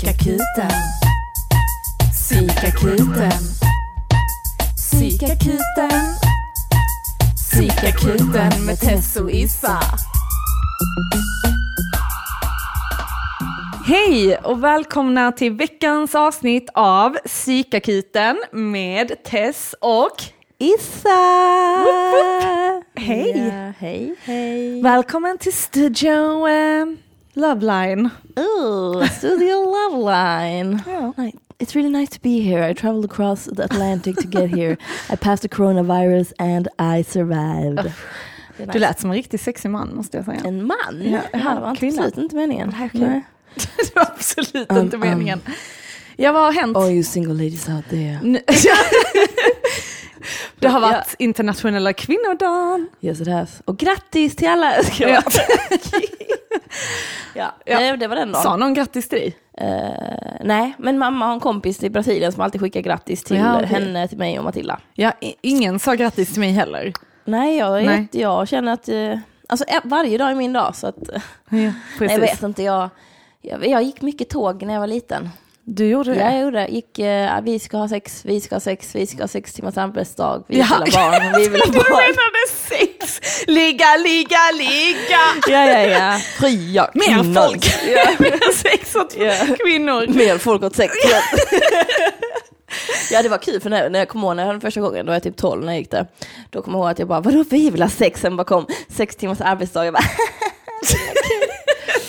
Psykakuten. Psykakuten. Psykakuten. Psykakuten med Tess och Issa. Hej och välkomna till veckans avsnitt av Psykakuten med Tess och Issa! Hej! Ja, hej, hej. Välkommen till Studio eh, Loveline. Ooh, Studio Love Line. Ja. Hi, It's really nice to be here. I traveled across the Atlantic to get here. I passed the coronavirus and I survived. Det nice. Du lät som en riktigt sexig man måste jag säga. En man? Ja, det här var kvinna. absolut inte meningen. Nej, det var absolut Um, inte meningen. Ja, vad har hänt? All you single ladies out there. Det har varit internationella kvinnodagen. Yes it has. Och grattis till alla! Jag- ja, Ja. Nej, det var den dagen. Sa någon grattis till dig? Eh, nej, men mamma har en kompis i Brasilien som alltid skickar grattis till Ja, okej. henne, till mig och Matilda. Ja, ingen sa grattis till mig heller. Nej, jag, Nej. jätte- jag känner att eh, alltså, varje dag är min dag. Så att, Ja, nej, jag vet inte, jag, jag, jag gick mycket tåg när jag var liten. Du gjorde det? Ja, jag gjorde det. Gick, eh, vi ska ha sex, vi ska ha sex, vi ska ha sex timmars arbetsdag, vi Ja. vill ha barn, vi vill ha barn. menade sex! Ligga, ligga, ligga! Ja, ja, ja. Fria Mer kvinnor. folk! Ja. Mer sex åt Ja. kvinnor. Mer folk åt sex. ja det var kul för när, när jag kom ihåg när jag hade den första gången, då var jag typ 12 när jag gick där. Då kom jag ihåg att jag bara, vadå vi vill ha sex? Sen bara kom sex timmars arbetsdag. Jag bara,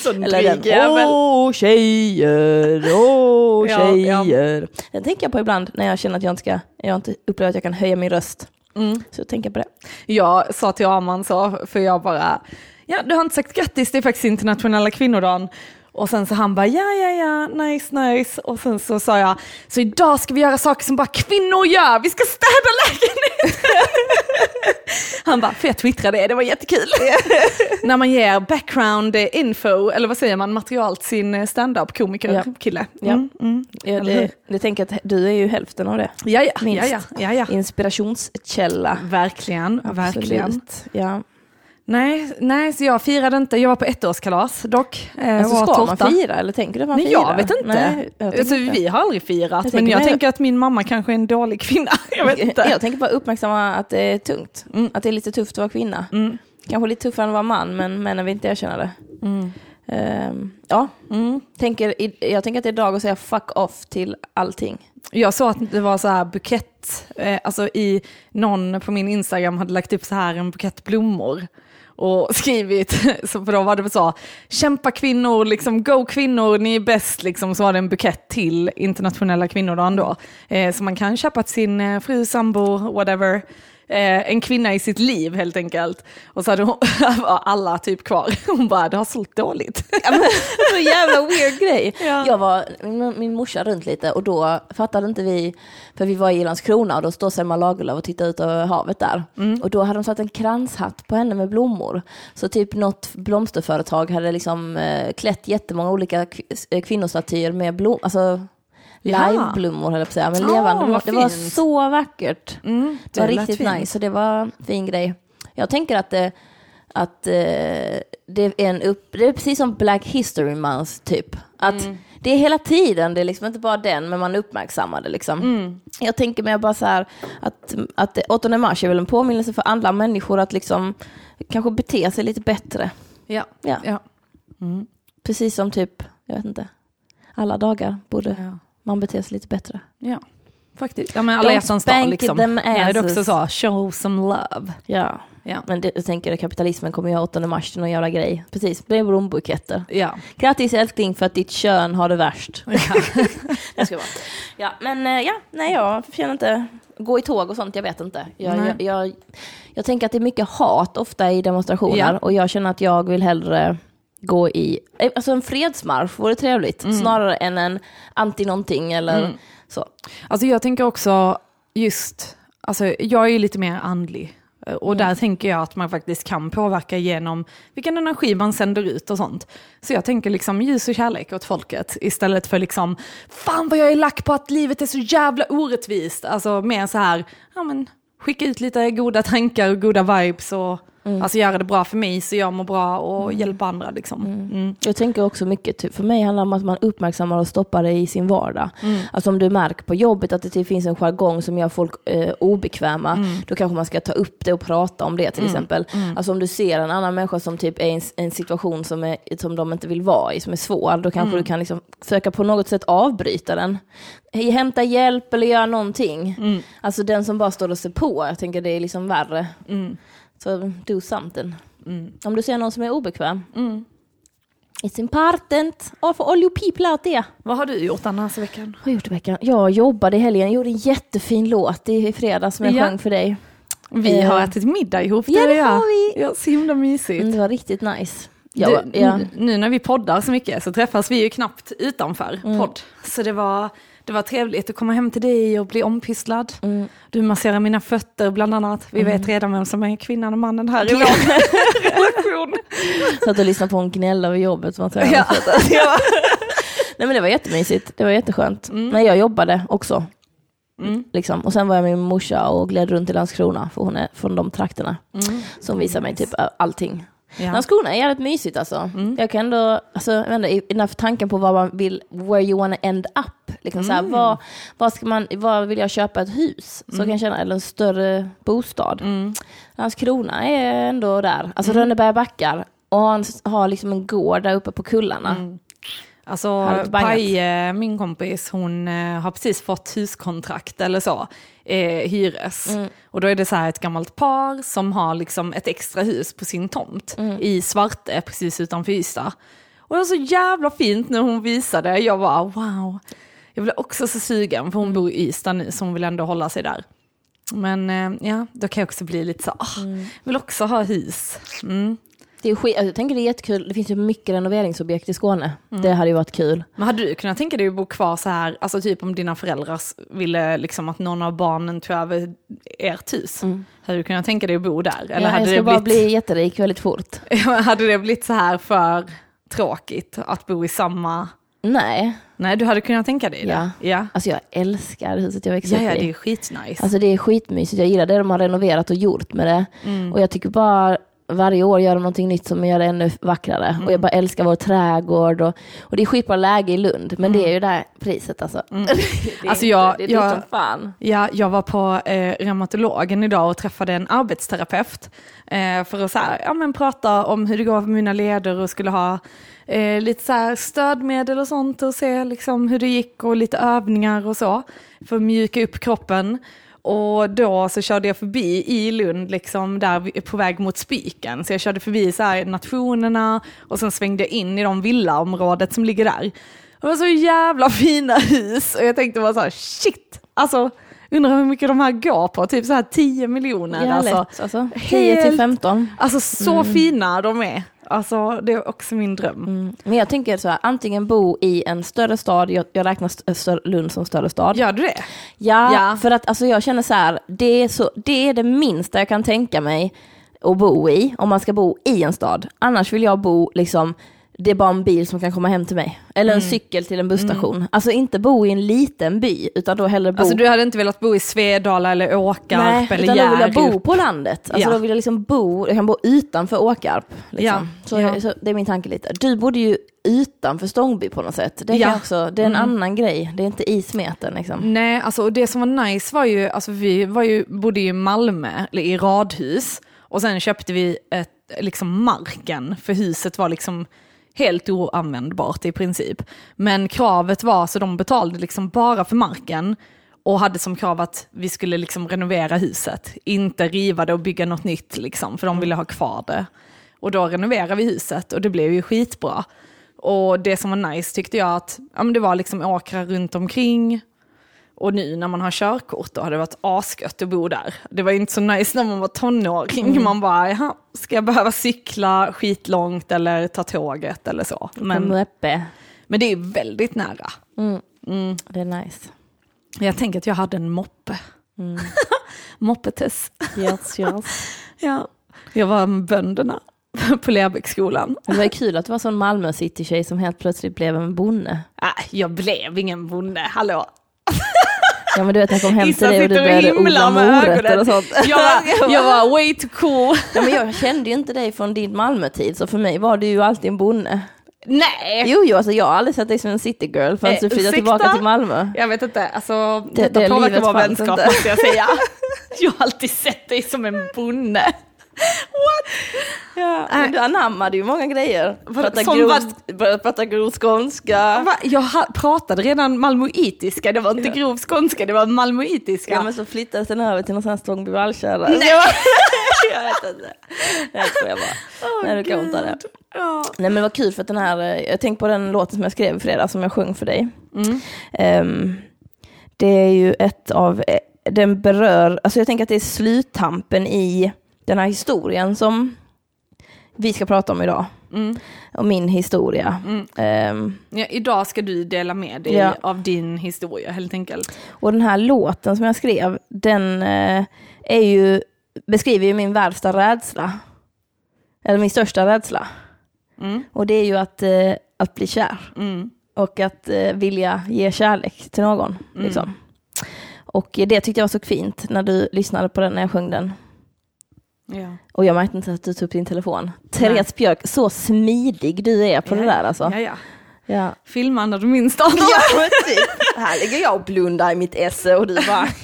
Sån Eller den, åh tjejer, åh Ja, tjejer. Den tänker jag på ibland när jag känner att jag inte, ska, jag inte upplever att jag kan höja min röst. Mm. Så tänker jag på det. Jag sa till Arman så, för jag bara, ja du har inte sagt grattis, det är faktiskt internationella kvinnodagen. Och sen så han bara, ja ja ja, nice nice. Och sen så sa jag, så idag ska vi göra saker som bara kvinnor gör, vi ska städa lägenheten. han bara, för jag twittrade det, det var jättekul. När man ger background info, eller vad säger man, material till sin stand-up komiker Ja. kille. Ja. Mm, mm. Jag, Eller hur? det, det tänker att du är ju hälften av det. Ja, ja, ja, Minst. ja, ja, ja. Inspirationskälla. Verkligen, verkligen. Absolut. Ja. Nej, nej, så jag firade inte. Jag var på ettårskalas dock. Eh, Alltså, ska åt man fira eller tänker du att man Nej, firar? jag vet inte. Nej, jag alltså, inte. Vi har aldrig firat, Jag men jag mig- tänker att min mamma kanske är en dålig kvinna. Jag vet inte. Jag tänker bara uppmärksamma att det är tungt. Mm. Att det är lite tufft att vara kvinna. Mm. Kanske lite tuffare än att vara man, men männen vill inte erkänna det. Mm. Ehm, ja, Mm. tänker, jag tänker att det är dag att säga fuck off till allting. Jag såg att det var så här bukett, eh, alltså i någon på min Instagram hade lagt upp så här en bukett blommor och skrivit, så för de var det så, kämpa kvinnor, liksom go kvinnor, ni är bäst, liksom, så var det en bukett till internationella kvinnodagen då. Eh, så man kan köpa till sin eh, fru, sambo, whatever. Eh, en kvinna i sitt liv helt enkelt. Och så hade hon, var alla typ kvar. Hon bara, det har sålt dåligt. Så jävla weird grej. Ja. Jag var min, min morsa runt lite och då fattade inte vi, för vi var i Landskrona och då står Selma Lagerlöf och tittar ut över havet där. Mm. Och då hade de satt en kranshatt på henne med blommor. Så typ något blomsterföretag hade liksom eh, klätt jättemånga olika eh, kvinnostatyer med blommor, alltså Ja. Liveblommor höll jag på att säga, men levande. Det var, det var så vackert. Mm, Det var lät riktigt fint. nice, så det var en fin grej. Jag tänker att det, att eh, det är en upp, det är precis som Black History Month typ. Att Mm. det är hela tiden, det är liksom inte bara den, men man uppmärksammar det liksom. Mm. Jag tänker mig bara så här att, att det- 8 mars är väl en påminnelse för andra människor att liksom kanske bete sig lite bättre. Ja. Ja, Ja. precis som typ, jag vet inte, alla dagar borde Ja. Man bete sig lite bättre. Ja, faktiskt. Ja, men alla hjärtans dag liksom. them Ja, det också asses. så, show some love. Ja. Ja. Men det, jag tänker att kapitalismen kommer göra 8 mars till någon jävla grej. Precis, det är blombuketter. Ja. Grattis älskling för att ditt kön har det värst. ja. Jag ska bara. Ja, men eh, ja, nej jag känner inte, gå i tåg och sånt, jag vet inte. Jag, jag, jag, jag tänker att det är mycket hat ofta i demonstrationer Ja. och jag känner att jag vill hellre gå i, eh, alltså en fredsmarsch vore trevligt, snarare än en anti-någonting eller Mm. så. Alltså jag tänker också just, alltså jag är ju lite mer andlig. Och där tänker jag att man faktiskt kan påverka genom vilken energi man sänder ut och sånt. Så jag tänker liksom ljus och kärlek åt folket istället för liksom, fan vad jag är lack på att livet är så jävla orättvist. Alltså mer så här, ja men skicka ut lite goda tankar och goda vibes och Alltså göra det bra för mig så jag mår bra och hjälpa andra liksom. Mm. Jag tänker också mycket, typ, för mig handlar det om att man uppmärksammar och stoppar det i sin vardag. Mm. Alltså om du märker på jobbet att det typ finns en jargong som gör folk eh, obekväma, Mm. då kanske man ska ta upp det och prata om det till exempel. Alltså om du ser en annan människa som typ är i en, en situation som, är, som de inte vill vara i, som är svår, då kanske Mm. du kan liksom försöka på något sätt avbryta den. Hämta hjälp eller göra någonting. Mm. Alltså den som bara står och ser på, jag tänker det är liksom värre. Så do something. Mm. Om du ser någon som är obekväm, Mm. It's important. Oh, for all you people out there. Vad har du gjort annars i veckan? Vad har jag gjort i veckan? Jag jobbade i helgen. Jag gjorde en jättefin låt i fredags som jag Ja. sjöng för dig. Vi Eh. har ätit middag ihop Ja, det jag. har vi. Ja, så himla mysigt. Mm, det var riktigt nice. Ja, du, ja. Nu när vi poddar så mycket så träffas vi ju knappt utanför Mm. podd. Så det var, det var trevligt att komma hem till dig och bli ompysslad. Mm. Du masserar mina fötter bland annat. Vi vet redan vem som är kvinnan och mannen här i vår relation. Satt och lyssnade på en gnälla över jobbet. Som Ja. ja. Nej men det var jättemysigt. Det var jätteskönt. Men jag jobbade också. Mm. Liksom. Och sen var jag med min morsa och gled runt i Landskrona, för hon är från de trakterna. Mm. Som visar mig typ allting. Ja. Landskrona är jävligt mysigt alltså. Jag kan ändå, alltså, jag vet inte, i den här tanken på vad man vill, where you wanna end up. Liksom så här, vad, vad, ska man, vad vill jag köpa ett hus? Så kan jag känna, eller en större bostad. Mm. Landskrona är ändå där. Alltså Rönneberga backar. Och har, en, har liksom en gård där uppe på kullarna. Alltså inte bangat. Paje, min kompis, hon eh, har precis fått huskontrakt eller så, eh, hyres. Mm. Och då är det så här ett gammalt par som har liksom ett extra hus på sin tomt Mm. i Svarte, precis utanför Ystad. Och det var så jävla fint när hon visade, jag bara wow. Jag blev också så sugen, för hon Mm. bor i Ystad nu så hon vill ändå hålla sig där. Men eh, ja, då kan jag också bli lite så, ah, Mm. vill också ha hus. Mm. Det är skit, jag tänker det är jättekul, det finns ju mycket renoveringsobjekt i Skåne. Det hade ju varit kul. Men hade du kunnat tänka dig att bo kvar så här, alltså typ om dina föräldrar ville liksom att någon av barnen tog över ert hus? Hade du kunnat tänka dig att bo där? Eller Mm. ja, hade, jag det bara blivit, bli jätterik väldigt fort. hade det blivit så här för tråkigt att bo i samma... Nej, Nej, du hade kunnat tänka dig det? Ja. Ja, alltså jag älskar huset jag växte ja, ja upp det i. är skitnice. Alltså det är skitmysigt, jag gillar det de har renoverat och gjort med det. Mm. Och jag tycker bara varje år gör de någonting nytt som gör det ännu vackrare. Mm. Och jag bara älskar vår trädgård och, och det är skitbra läge i Lund. Men det är ju det här priset alltså. det är Mm. Alltså jag- det är jag- som fan. Ja, jag var på eh, reumatologen idag och träffade en arbetsterapeut eh, för att så här, ja, men prata om hur det går för mina leder och skulle ha eh, lite så här stödmedel och sånt och se liksom hur det gick och lite övningar och så för att mjuka upp kroppen. Och då så körde jag förbi i Lund, liksom där på väg mot Spiken. Så jag körde förbi så här nationerna och sen svängde jag in i de villaområdet som ligger där. Och det var så jävla fina hus och jag tänkte bara så här, shit, alltså undrar hur mycket de här går på, typ så här 10 miljoner. Ja, alltså. lätt alltså. 10 till Helt- 15. alltså så fina de är. Alltså det är också min dröm. Mm. Men jag tänker så här, antingen bo i en större stad, jag, jag räknar stör, Lund som större stad. Gör du det? Ja, Ja. för att alltså, jag känner så här, det är, så, det är det minsta jag kan tänka mig att bo i, om man ska bo i en stad. Annars vill jag bo liksom, det är bara en bil som kan komma hem till mig. Eller Mm. en cykel till en busstation. Alltså inte bo i en liten by, utan då hellre bo... Alltså du hade inte velat bo i Svedala eller Åkarp Nej, eller utan då vill jag bo på landet. Alltså Ja. då vill jag liksom bo, jag kan bo utanför Åkarp. Liksom. Ja, Så, ja. så det är min tanke lite. Du bodde ju utanför Stångby på något sätt. Det, kan Ja. Mm. också, det är en annan grej, det är inte i smeten liksom. Nej, alltså och det som var nice var ju, alltså vi var ju, bodde i Malmö, eller i radhus, och sen köpte vi ett, liksom marken, för huset var liksom helt oanvändbart i princip. Men kravet var, så de betalade liksom bara för marken, och hade som krav att vi skulle liksom renovera huset, inte riva det och bygga något nytt, liksom, för de ville ha kvar det. Och då renoverade vi huset och det blev ju skitbra. Och det som var nice tyckte jag att ja, men det var liksom åkrar runt omkring. Och nu när man har körkort då har det varit asgött att bo där. Det var inte så nice när man var tonåring. Man bara, jaha, ska jag behöva cykla skitlångt eller ta tåget eller så. Men, Men, uppe. men det är väldigt nära. Mm. Det är nice. Jag tänker att jag hade en moppe. Mm. Moppetess. Yes, yes. Ja. Jag var med bönderna på Lerbäcksskolan. Det var kul att det var sån Malmö city-tjej som helt plötsligt blev en bonde. Nej, jag blev ingen bonde, hallå. Ja men du vet när jag kom hem till dig och du började odla morötter och sånt. Jag jag var way too cool. Ja, men jag kände ju inte dig från din Malmötid så för mig var du ju alltid en bonde. Nej! Jo, jo, alltså jag har aldrig sett dig som en citygirl förrän Eh, du flyttade tillbaka till Malmö. Jag vet inte, alltså Det- detta det påverkar vår vänskap måste jag säga. Jag har alltid sett dig som en bonde. Ja, men du anammade ju många grejer. Prata som grov, vad- prata grov skånska. Va? Jag pratade redan malmöitiska, det var inte grov skånska, det var malmöitiska. Ja men så flyttades den över till någon sån här Stångby vallkärra. Nej. jag vet inte. Jag skojar bara. Nej du kan inte det. Ja. Nej men det var kul för att den här, eh, jag tänkte på den låten som jag skrev i fredags som jag sjöng för dig. Mm. Ehm, det är ju ett av, eh, den berör, alltså jag tänker att det är sluttampen i den här historien som vi ska prata om idag. Mm. Och min historia. Mm. Ehm, Ja, idag ska du dela med dig Ja. av din historia helt enkelt. och den här låten som jag skrev, den eh, är ju, beskriver ju min värsta rädsla. Eller min största rädsla. Mm. Och det är ju att, eh, att bli kär. Mm. och att eh, vilja ge kärlek till någon. Mm. Liksom. Och det tyckte jag var så fint när du lyssnade på den när jag sjöng den. Ja. Och jag märkte inte att du tog upp din telefon. Therese Björk, så smidig du är på det där alltså. Ja, ja. Ja. Filma när du minst anar. Ja, typ. Här ligger jag och blundar i mitt esse och du bara...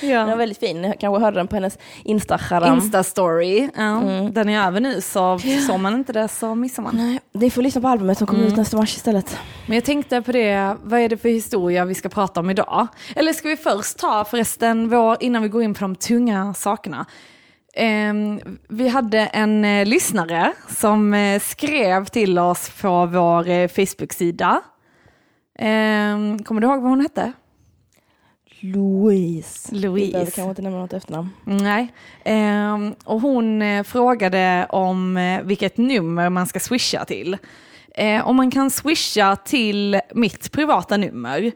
Den var Ja. väldigt fin, jag kanske hörde den på hennes Instagram. Insta-story, ja. Mm. den är över nu så såg man inte det så missar man. Nej, ni får lyssna på albumet som kommer Mm. ut nästa mars istället. Men jag tänkte på det, vad är det för historia vi ska prata om idag? Eller ska vi först ta förresten, vår, innan vi går in på de tunga sakerna. Ehm, vi hade en eh, lyssnare som eh, skrev till oss på vår eh, Facebook-sida. Ehm, kommer du ihåg vad hon hette? Louise. Louise. Vi behöver kanske inte nämna något efternamn. Nej. Ehm, och hon frågade om vilket nummer man ska swisha till. Om man kan swisha till mitt privata nummer,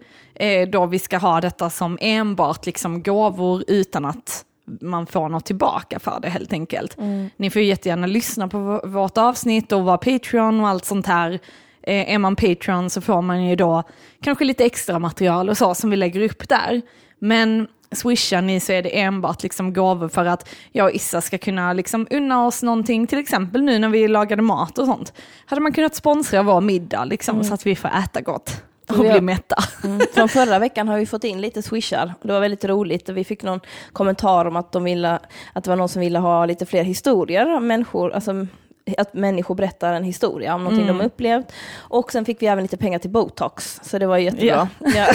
då vi ska ha detta som enbart liksom gåvor utan att man får något tillbaka för det helt enkelt. Ni får jättegärna lyssna på vårt avsnitt och vara Patreon och allt sånt här. Eh, är man Patreon så får man ju då kanske lite extra material och så som vi lägger upp där. Men swishar ni så är det enbart liksom gåvor för att jag och Issa ska kunna liksom unna oss någonting, till exempel nu när vi lagade mat och sånt. Hade man kunnat sponsra vår middag liksom, så att vi får äta gott och bli mätta. Mm. Från förra veckan har vi fått in lite swishar. Det var väldigt roligt. Vi fick någon kommentar om att, de ville, att det var någon som ville ha lite fler historier människor. Alltså, att människor berättar en historia om någonting Mm. de upplevt. Och sen fick vi även lite pengar till botox. Så det var jättebra. Ja.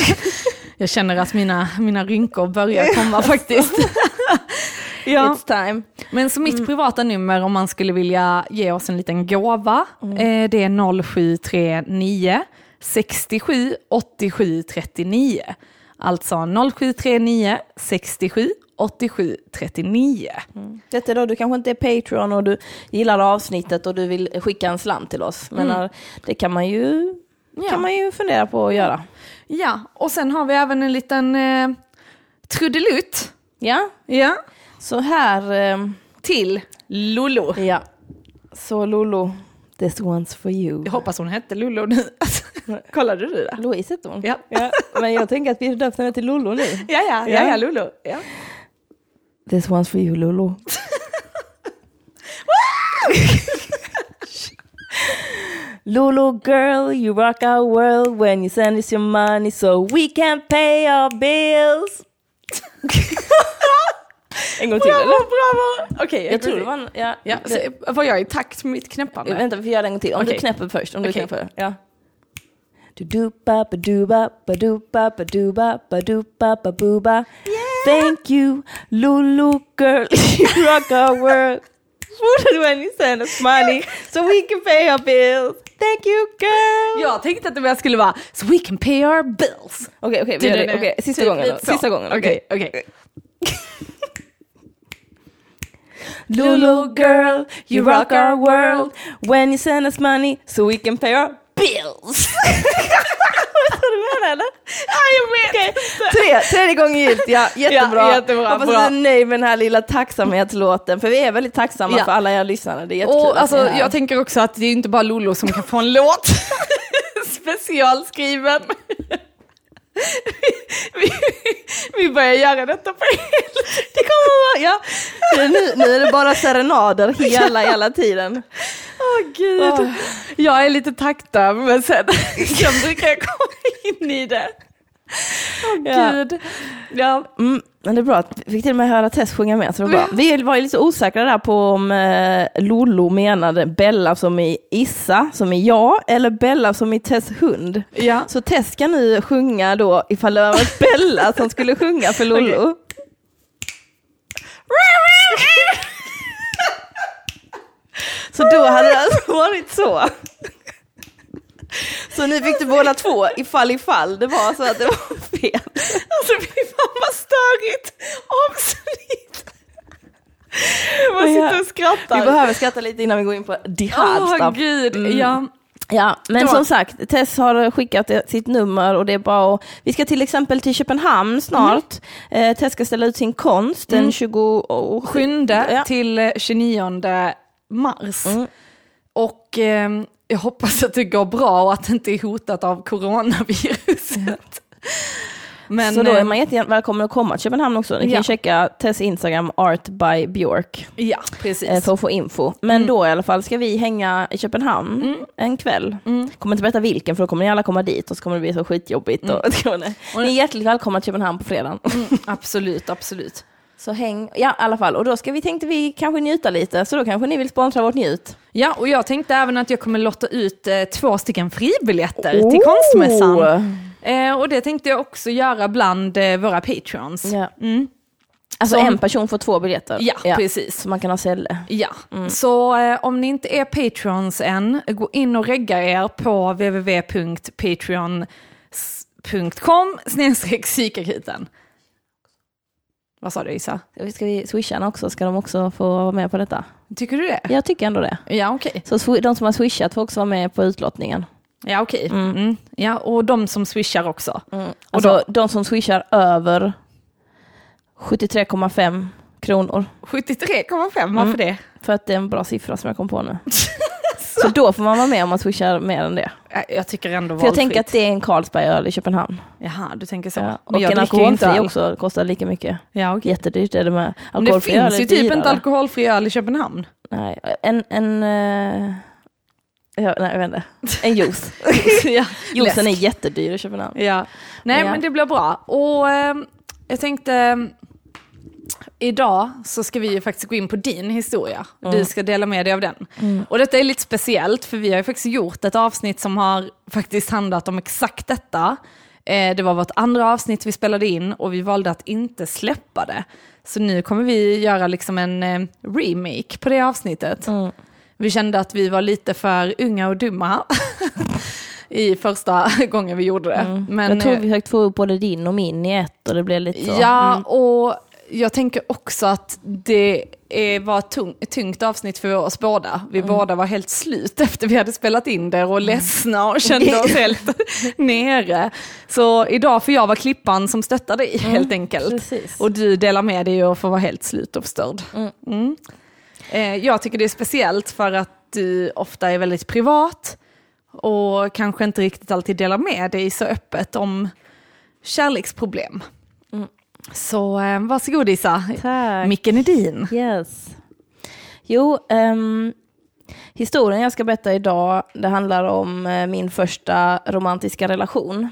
Jag känner att mina, mina rynkor börjar komma faktiskt. ja. It's time. Men så mitt privata nummer om man skulle vilja ge oss en liten gåva, eh, det är 0739 67 87 39. Alltså 0739 67 87 39. Detta är då, du kanske inte är Patreon och du gillar avsnittet och du vill skicka en slant till oss. Men Mm. eh, det kan man, ju, Ja. kan man ju fundera på att göra. Ja, och sen har vi även en liten eh, trudelutt. Ja, Ja. så här... ehm, Till Lollo. Ja. Så Lolo, this one's for you. Jag hoppas hon hette Lollo nu. Kollade du det? Louise heter hon. Ja. Men jag tänker att vi döpte henne till Lolo nu. Ja, ja, ja, ja Lollo. Ja. This one's for you Lolo. Lulu girl, you rock our world when you send us your money so we can pay our bills. en gång till Bravo, eller? bravo! Okej, Jag tror det var en, ja, Ja, så, var jag i takt med mitt knäppande? Vänta, vi får göra det en gång till. Om Okej. du knäpper först. Om du Okej. knäpper. Ja. Du-du-ba, ba-du-ba, ba-du-ba, ba-du-ba, ba-du-ba, ba-booba. Thank you, Lulu girl, you rock our world. Smoother when you send us money so we can pay our bills. Thank you girl. Jag tänkte att det mer skulle vara so we can pay our bills. Okej, okej, vi gör det. Okej, sista gången då. Sista gången. Okej, okej. Lulu girl, you rock our world when you send us money so we can pay our bills. Vet du vad du menar eller? Ja, jag vet! Tre, tredje gången gillt, ja jättebra. Ja, jättebra, Hoppas bra. du är nöjd med den här lilla tacksamhetslåten, för vi är väldigt tacksamma Ja. för alla er lyssnare. Det är jättekul Och alltså, jag tänker också att det är inte bara Lolo som kan få en låt specialskriven. Vi, vi börjar göra detta på helt. Det kommer vara, ja. Nu, nu är det bara serenader hela, hela tiden. Åh gud. Åh. Jag är lite taktad men sen, sen brukar jag komma in i det. Ja. gud. Ja. Mm, men det är bra att vi fick till och med höra Tess sjunga med, så det var bra. Vi var ju lite osäkra där på om eh, Lollo menade Bella som i Issa, som i jag, eller Bella som i Tess hund. Ja. Så Tess ska nu sjunga då, ifall det var Bella som skulle sjunga för Lollo. Så då hade det alltså varit så. Så ni fick det båda två, ifall ifall det var så att det var fel. Alltså fy fan vad störigt avsnitt. Ja. sitter och skrattar. Vi behöver skratta lite innan vi går in på the hard Åh stuff. gud, Mm. ja. Ja, men som sagt, Tess har skickat sitt nummer och det är bara att, vi ska till exempel till Köpenhamn snart. Eh, Tess ska ställa ut sin konst den 27 Sjunde Ja. till eh, 29 mars. Mm. Och eh, jag hoppas att det går bra och att det inte är hotat av coronaviruset. Men, så då är eh, man jättegärna välkommen att komma till Köpenhamn också. Ni kan Ja. checka Tess Instagram, Art by Björk, Ja, precis. eh, för att få info. Men då i alla fall ska vi hänga i Köpenhamn en kväll. Kommer inte berätta vilken för då kommer ni alla komma dit och så kommer det bli så skitjobbigt. Och, ni är hjärtligt välkomna till Köpenhamn på fredagen. absolut, absolut. Så häng, ja i alla fall. Och då ska vi, tänkte vi kanske njuta lite, så då kanske ni vill sponsra vårt njut. Ja, och jag tänkte även att jag kommer lotta ut eh, två stycken fribiljetter till konstmässan. Eh, och det tänkte jag också göra bland eh, våra patrons. Ja. Mm. Alltså Som- en person får två biljetter. Ja, precis. Så man kan ha Selle. Ja, så eh, om ni inte är patrons än, gå in och regga er på www.patreon.com snedstreck psykakuten. Vad sa du Isa? Ska vi swisha också? Ska de också få vara med på detta? Tycker du det? Jag tycker ändå det. Ja, okej. Så de som har swishat får också vara med på utlottningen. Ja, okej. Mm. Ja, och de som swishar också. Alltså de som swishar över 73,5 kronor. 73,5, varför det? För att det är en bra siffra som jag kom på nu. så då får man vara med om man swishar mer än det. Ja, Jag tycker ändå För jag tänker att det är en Carlsbergöl i Köpenhamn. Jaha, du tänker så. Ja. Och Men jag en alkoholfri också kostar lika mycket. Ja, okej. Jättedyrt är det med. Men det Alkoholfri finns ju typ inte alkoholfri öl i Köpenhamn. Nej, en, en, eh, ja, nej, jag vet inte. En juice. ja, Juicen är jättedyr i Köpenhamn. Ja. Nej, Ja. men det blir bra. Och eh, jag tänkte, idag så ska vi ju faktiskt gå in på din historia. Du ska dela med dig av den. Och detta är lite speciellt, för vi har ju faktiskt gjort ett avsnitt som har faktiskt handlat om exakt detta. Eh, det var vårt andra avsnitt vi spelade in och vi valde att inte släppa det. Så nu kommer vi göra liksom en eh, remake på det avsnittet. Vi kände att vi var lite för unga och dumma i första gången vi gjorde det. Men, jag tror eh, vi högt få upp både din och min i ett och det blev lite så. Ja, Mm. och jag tänker också att det är, var ett tung, tungt avsnitt för oss båda. Vi Mm. båda var helt slut efter vi hade spelat in det och ledsna och kände oss helt nere. Så idag får jag vara klippan som stöttar dig helt enkelt. Mm, precis. Och du delar med dig och får vara helt slut och förstörd. Mm. Eh, jag tycker det är speciellt för att du ofta är väldigt privat och kanske inte riktigt alltid delar med dig så öppet om kärleksproblem. Så eh, varsågod Isa, Tack. micken är din. Yes. Jo, ehm, historien jag ska berätta idag, det handlar om eh, min första romantiska relation.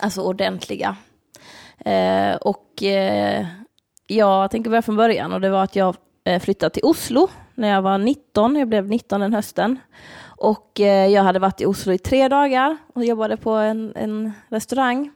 Alltså ordentliga. Eh, och eh, jag tänker börja från början och det var att jag flyttade till Oslo när jag var 19, jag blev 19 den hösten. Och jag hade varit i Oslo i tre dagar och jobbade på en, en restaurang.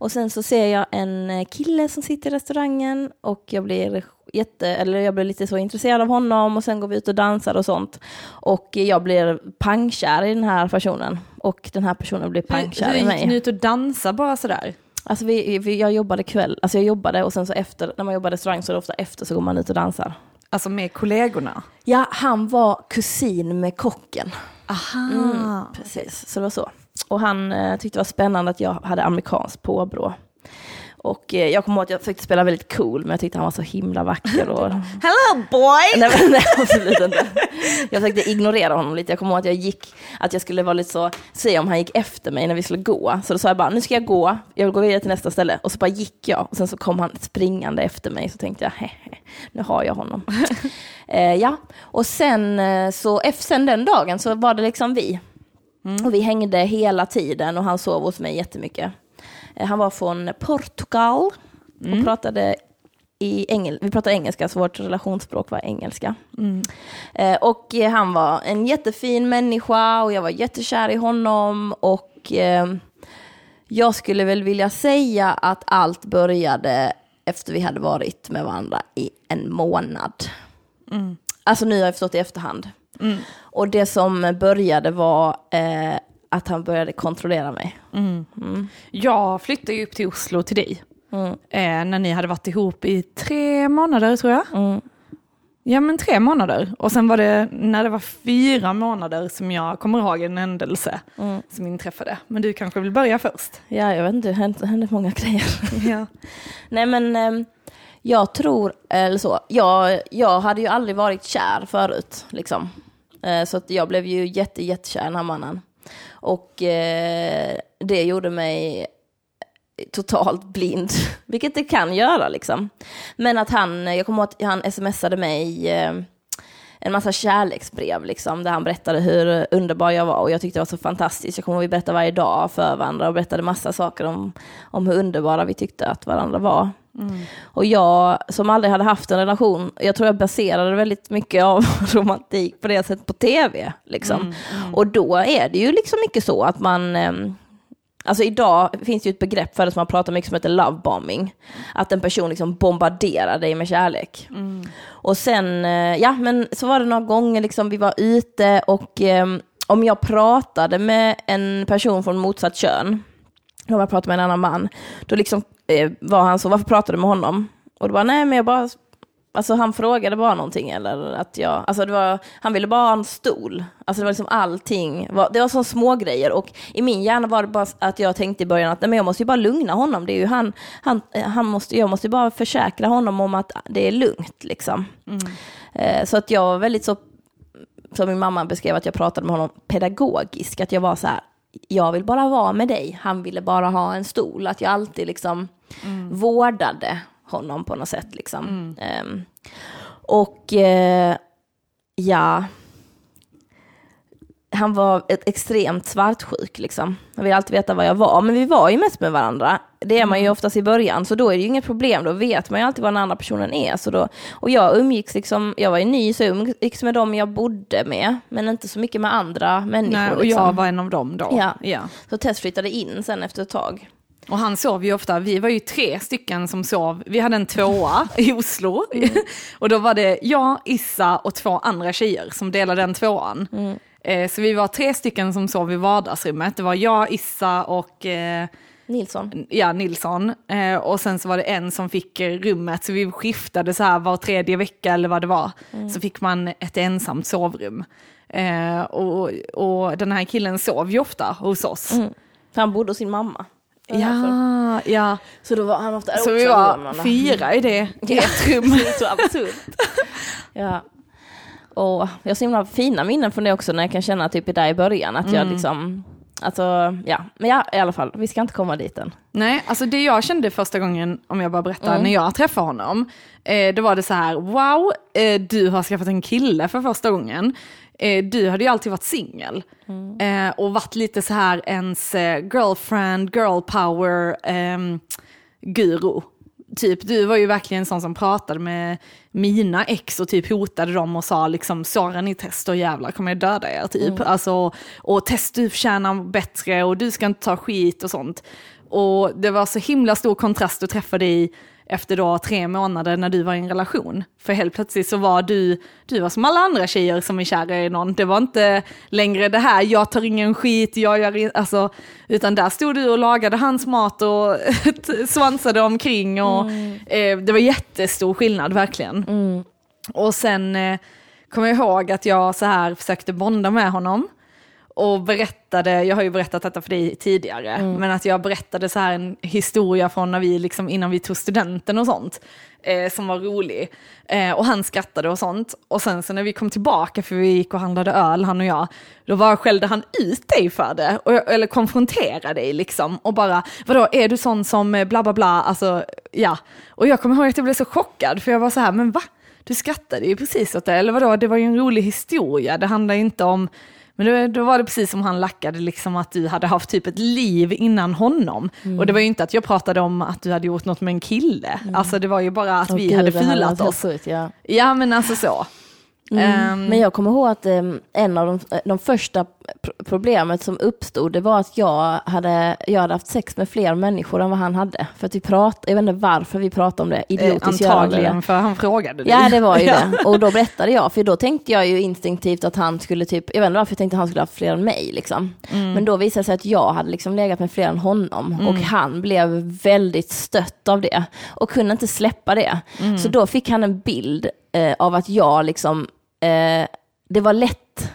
Och sen så ser jag en eh, kille som sitter i restaurangen och jag blir jätte, eller jag blir lite så intresserad av honom och sen går vi ut och dansar och sånt. Och jag blir pangkär i den här personen och den här personen blir pangkär Hur i gick mig. ni ut och dansa bara sådär? Alltså vi, vi, jag jobbade kväll, alltså jag jobbade och sen så efter, när man jobbar i restaurang så är det ofta efter så går man ut och dansar. Alltså med kollegorna? Ja, han var kusin med kocken. Aha. Precis, så det var så. Och han eh, tyckte det var spännande att jag hade amerikanskt påbrå. Och eh, jag kommer ihåg att jag försökte spela väldigt cool, men jag tyckte han var så himla vacker. Och... Hello boy! nej, men, nej, absolut inte. Jag försökte ignorera honom lite. Jag kommer ihåg att jag gick, att jag skulle vara lite så, se om han gick efter mig när vi skulle gå. Så då sa jag bara, nu ska jag gå, jag vill gå vidare till nästa ställe. Och så bara gick jag, och sen så kom han springande efter mig. Så tänkte jag, nu har jag honom. eh, ja, och sen eh, så, efter den dagen så var det liksom vi. Och vi hängde hela tiden och han sov hos mig jättemycket. Eh, Han var från Portugal och pratade i engel vi pratade engelska, så vårt relationsspråk var engelska. Eh, och eh, han var en jättefin människa och jag var jättekär i honom. Och eh, jag skulle väl vilja säga att allt började efter vi hade varit med varandra i en månad. Alltså nu har jag förstått i efterhand. Och det som började var eh, att han började kontrollera mig. Jag flyttade ju upp till Oslo till dig. Mm. Eh, när ni hade varit ihop i tre månader tror jag. Mm. Ja men tre månader. Och sen var det när det var fyra månader som jag kommer ihåg en händelse Mm. som inträffade. Men du kanske vill börja först? Ja, jag vet inte, det hände, hände många grejer. Ja. Nej men ehm, jag tror, eller så, jag, jag hade ju aldrig varit kär förut. Liksom. Eh, så att jag blev ju jätte, jättekär i den här mannen. Och eh, det gjorde mig totalt blind, vilket det kan göra liksom. Men att han, jag kommer ihåg att han smsade mig eh, en massa kärleksbrev liksom, där han berättade hur underbar jag var och jag tyckte det var så fantastiskt. Jag kommer ihåg att vi berättade varje dag för varandra och berättade massa saker om, om hur underbara vi tyckte att varandra var. Och jag som aldrig hade haft en relation, jag tror jag baserade väldigt mycket av romantik på det sättet på tv. Liksom. Och då är det ju liksom mycket så att man, ehm, Alltså idag finns det ju ett begrepp för det som man pratar mycket som heter lovebombing. Att en person liksom bombarderar dig med kärlek. Och sen, eh, ja men så var det några gånger liksom vi var ute och eh, om jag pratade med en person från motsatt kön, om jag pratade med en annan man, då liksom var han så, varför pratade du med honom? Och då var nej men jag bara Alltså han frågade bara någonting eller att jag, alltså det var, han ville bara ha en stol. Alltså det var liksom allting, det var så små grejer och i min hjärna var det bara att jag tänkte i början att nej men jag måste ju bara lugna honom, det är ju han, han, han måste, jag måste ju bara försäkra honom om att det är lugnt liksom. Eh, så att jag var väldigt så, som min mamma beskrev att jag pratade med honom pedagogisk, att jag var så här, jag vill bara vara med dig, han ville bara ha en stol, att jag alltid liksom vårdade honom på något sätt. Liksom. Ehm, och eh, ja, han var ett extremt svartsjuk. Liksom. Han ville alltid veta vad jag var, men vi var ju mest med varandra. Det är man ju oftast i början, så då är det ju inget problem. Då vet man ju alltid vad den andra personen är. Så då, och jag umgicks liksom, jag var ju ny, så jag umgicks med dem jag bodde med, men inte så mycket med andra människor. Nej, och liksom. jag var en av dem då. Ja. Ja. Så Tess flyttade in sen efter ett tag. Och han sov ju ofta, vi var ju tre stycken som sov, vi hade en tvåa i Oslo. och då var det jag, Issa och två andra tjejer som delade den tvåan. Eh, så vi var tre stycken som sov i vardagsrummet, det var jag, Issa och eh, Nilsson. ja, Nilsson. Eh, och sen så var det en som fick rummet, så vi skiftade så här var tredje vecka eller vad det var. Så fick man ett ensamt sovrum. Eh, och, och den här killen sov ju ofta hos oss. Mm. Han bodde hos sin mamma. Därför. Ja, ja. Så då var han ofta Så vi var fyra i det, i ett rum. Det är så absurt. ja. Och jag har så himla fina minnen från det också när jag kan känna typ där i början att jag liksom, alltså ja, men ja i alla fall, vi ska inte komma dit än. Nej, alltså det jag kände första gången, om jag bara berättar, när jag träffade honom, eh, då var det så här, wow, eh, du har skaffat en kille för första gången. Eh, du hade ju alltid varit singel. Eh, och varit lite så här ens eh, girlfriend, girl power, ehm, guru. Typ, du var ju verkligen en sån som pratade med mina ex och typ hotade dem och sa liksom, Sara ni testar jävlar kommer jag döda er typ. Alltså, och test du förtjänar bättre och du ska inte ta skit och sånt. Och det var så himla stor kontrast att träffa dig efter då tre månader när du var i en relation. För helt plötsligt så var du, du var som alla andra tjejer som är kära i någon. Det var inte längre det här, jag tar ingen skit, jag gör alltså, utan där stod du och lagade hans mat och svansade omkring och eh, det var jättestor skillnad verkligen. Och sen eh, kommer jag ihåg att jag så här försökte bonda med honom. Och berättade, jag har ju berättat detta för dig tidigare, Mm. men att jag berättade så här en historia från när vi, liksom, innan vi tog studenten och sånt, eh, som var rolig. Eh, och han skrattade och sånt. Och sen så när vi kom tillbaka, för vi gick och handlade öl, han och jag, då bara skällde han ut dig för det, och eller konfronterade dig liksom, och bara, vadå, är du sån som eh, bla bla bla, alltså, ja. Och jag kommer ihåg att jag blev så chockad, för jag var så här, men va? Du skrattade ju precis åt det, eller vadå, det var ju en rolig historia, det handlar inte om men då, då var det precis som han lackade, liksom att du hade haft typ ett liv innan honom. Mm. Och det var ju inte att jag pratade om att du hade gjort något med en kille. Alltså det var ju bara att Åh, vi gud, hade filat oss. sjukt, ja. Ja men alltså så. Ehm, Men jag kommer ihåg att em, en av de, de första problemet som uppstod, det var att jag hade, jag hade haft sex med fler människor än vad han hade. För att vi pratade, jag vet inte varför vi pratade om det, eh, idiotiskt gör vi det. antagligen för han frågade dig. Ja, det var ju det. Och då berättade jag, för då tänkte jag ju instinktivt att han skulle typ, jag vet inte varför jag tänkte att han skulle ha fler än mig liksom. Mm. Men då visade det sig att jag hade liksom legat med fler än honom och han blev väldigt stött av det och kunde inte släppa det. Mm. Så då fick han en bild eh, av att jag liksom, eh, det var lätt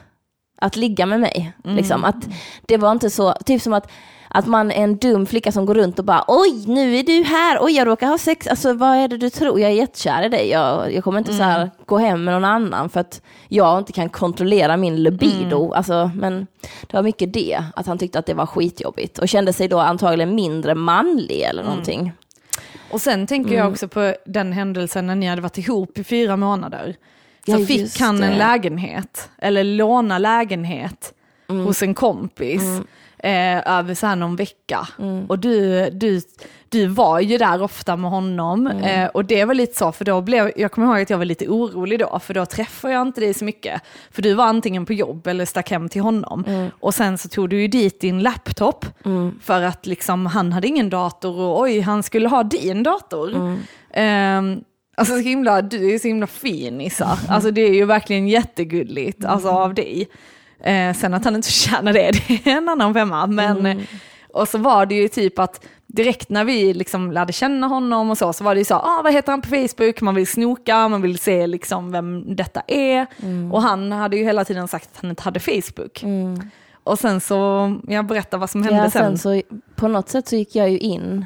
att ligga med mig. Mm. Liksom. Att det var inte så, typ som att att man är en dum flicka som går runt och bara oj, nu är du här, oj, jag råkar ha sex, alltså vad är det du tror, jag är jättekär i dig, jag, jag kommer inte så här gå hem med någon annan för att jag inte kan kontrollera min libido, alltså, men det var mycket det, att han tyckte att det var skitjobbigt och kände sig då antagligen mindre manlig eller någonting. Och sen tänker Mm. jag också på den händelsen när ni hade varit ihop i fyra månader. Så Ja, fick han en det. lägenhet, eller låna lägenhet Mm. hos en kompis eh, över så här någon vecka. Mm. Och du, du, du var ju där ofta med honom. Mm. Eh, och det var lite så, för då blev, jag kommer ihåg att jag var lite orolig då, för då träffade jag inte dig så mycket. För du var antingen på jobb eller stack hem till honom. Mm. Och sen så tog du ju dit din laptop, för att liksom, han hade ingen dator och oj, han skulle ha din dator. Mm. Alltså så himla, du är så himla fin Issa. Alltså det är ju verkligen jättegulligt alltså, av dig. Eh, sen att han inte tjänar det, det är en annan femma. Men, eh, Och så var det ju typ att direkt när vi liksom lärde känna honom och så, så var det ju så, ah, vad heter han på Facebook, man vill snoka, man vill se liksom vem detta är. Och han hade ju hela tiden sagt att han inte hade Facebook. Och sen så, jag berättar vad som hände Ja, sen. sen så, på något sätt så gick jag ju in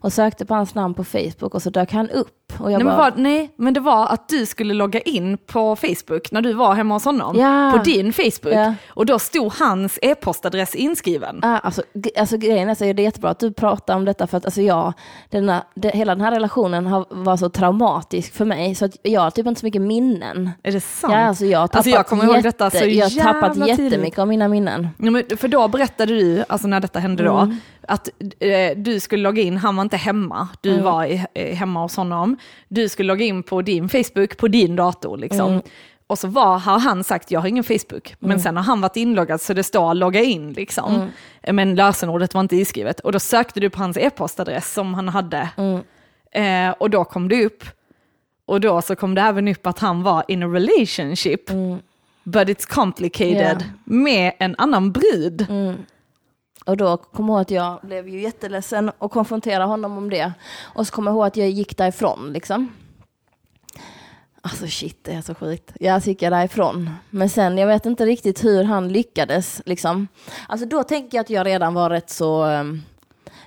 och sökte på hans namn på Facebook och så dök han upp. Och jag Nej men, bara, var, nej, men det var att du skulle logga in på Facebook när du var hemma hos honom. Ja. På din Facebook. Ja. Och då stod hans e-postadress inskriven. Ah, alltså, alltså grejen är så är det jättebra att du pratar om detta för att alltså jag, denna, det, hela den här relationen har, var så traumatisk för mig så att jag har typ inte så mycket minnen. Är det sant? Ja, alltså jag har tappat, Alltså, jag kommer ihåg detta så jag har tappat tidigt. jättemycket av mina minnen. Ja, men för då berättade du, alltså när detta hände då, Mm. Att eh, du skulle logga in, han var inte hemma, du Mm. var i, eh, hemma hos honom. Du skulle logga in på din Facebook, på din dator liksom. Mm. Och så var, har han sagt, jag har ingen Facebook. Men sen har han varit inloggad så det står logga in liksom. Mm. Men lösenordet var inte iskrivet. Och då sökte du på hans e-postadress som han hade. Mm. Eh, och då kom det upp. Och då så kom det även upp att han var in a relationship. But it's complicated. Mm. Ja. Med en annan brud. Och då kom jag ihåg att jag blev ju jätteledsen och konfronterade honom om det. Och så kom jag ihåg att jag gick därifrån liksom. Alltså shit, det är så sjukt. Jag gick jag därifrån. Men sen, jag vet inte riktigt hur han lyckades liksom. Alltså då tänker jag att jag redan var rätt så um,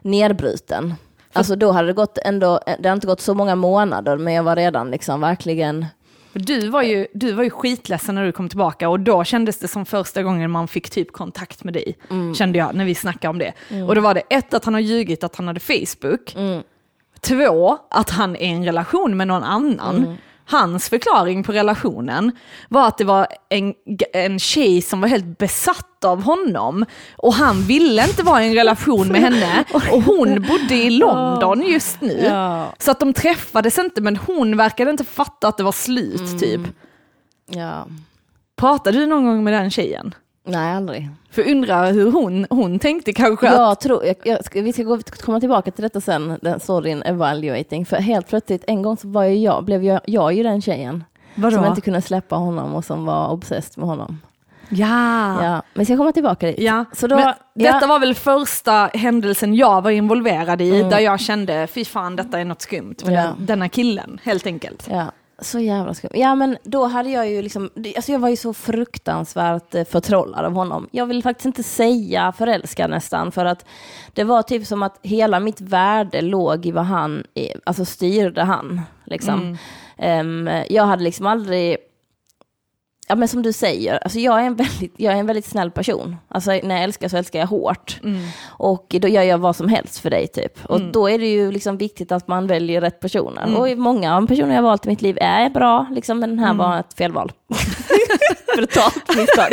nedbruten. Alltså då hade det gått ändå, det har inte gått så många månader, men jag var redan liksom verkligen, Du var, ju, du var ju skitledsen när du kom tillbaka och då kändes det som första gången man fick typ kontakt med dig. Kände jag när vi snackade om det. Och då var det ett att han har ljugit att han hade Facebook. Två, att han är i en relation med någon annan. Hans förklaring på relationen var att det var en, en tjej som var helt besatt av honom och han ville inte vara i en relation med henne och hon bodde i London just nu. Så att de träffades inte men hon verkade inte fatta att det var slut typ. ja, Pratade du någon gång med den tjejen? Nej aldrig. För undrar hur hon, hon tänkte kanske att... Jag tror, jag, jag, vi ska gå, komma tillbaka till detta sen, den storyn evaluating. För helt plötsligt, en gång så var ju jag, blev jag, jag ju den tjejen. Vadå? Som inte kunde släppa honom och som var obsessed med honom. Ja. Ja, men ska komma tillbaka dit. Ja, Så då, men ja, detta var väl första händelsen jag var involverad i, där jag kände, fy fan detta är något skumt med Ja. den, denna killen, helt enkelt. ja. Så jävla skumt. Ja men då hade jag ju liksom, alltså jag var ju så fruktansvärt eh, förtrollad av honom. Jag vill faktiskt inte säga förälskad nästan, för att det var typ som att hela mitt värde låg i vad han, eh, alltså styrde han. Liksom. Ehm, jag hade liksom aldrig, ja men som du säger, alltså jag är en väldigt, jag är en väldigt snäll person. Alltså när jag älskar så älskar jag hårt. Och då gör jag vad som helst för dig typ. Och då är det ju liksom viktigt att man väljer rätt personer. Och många av de personer jag har valt i mitt liv är bra, liksom, men den här var ett felval. Brutalt misstag.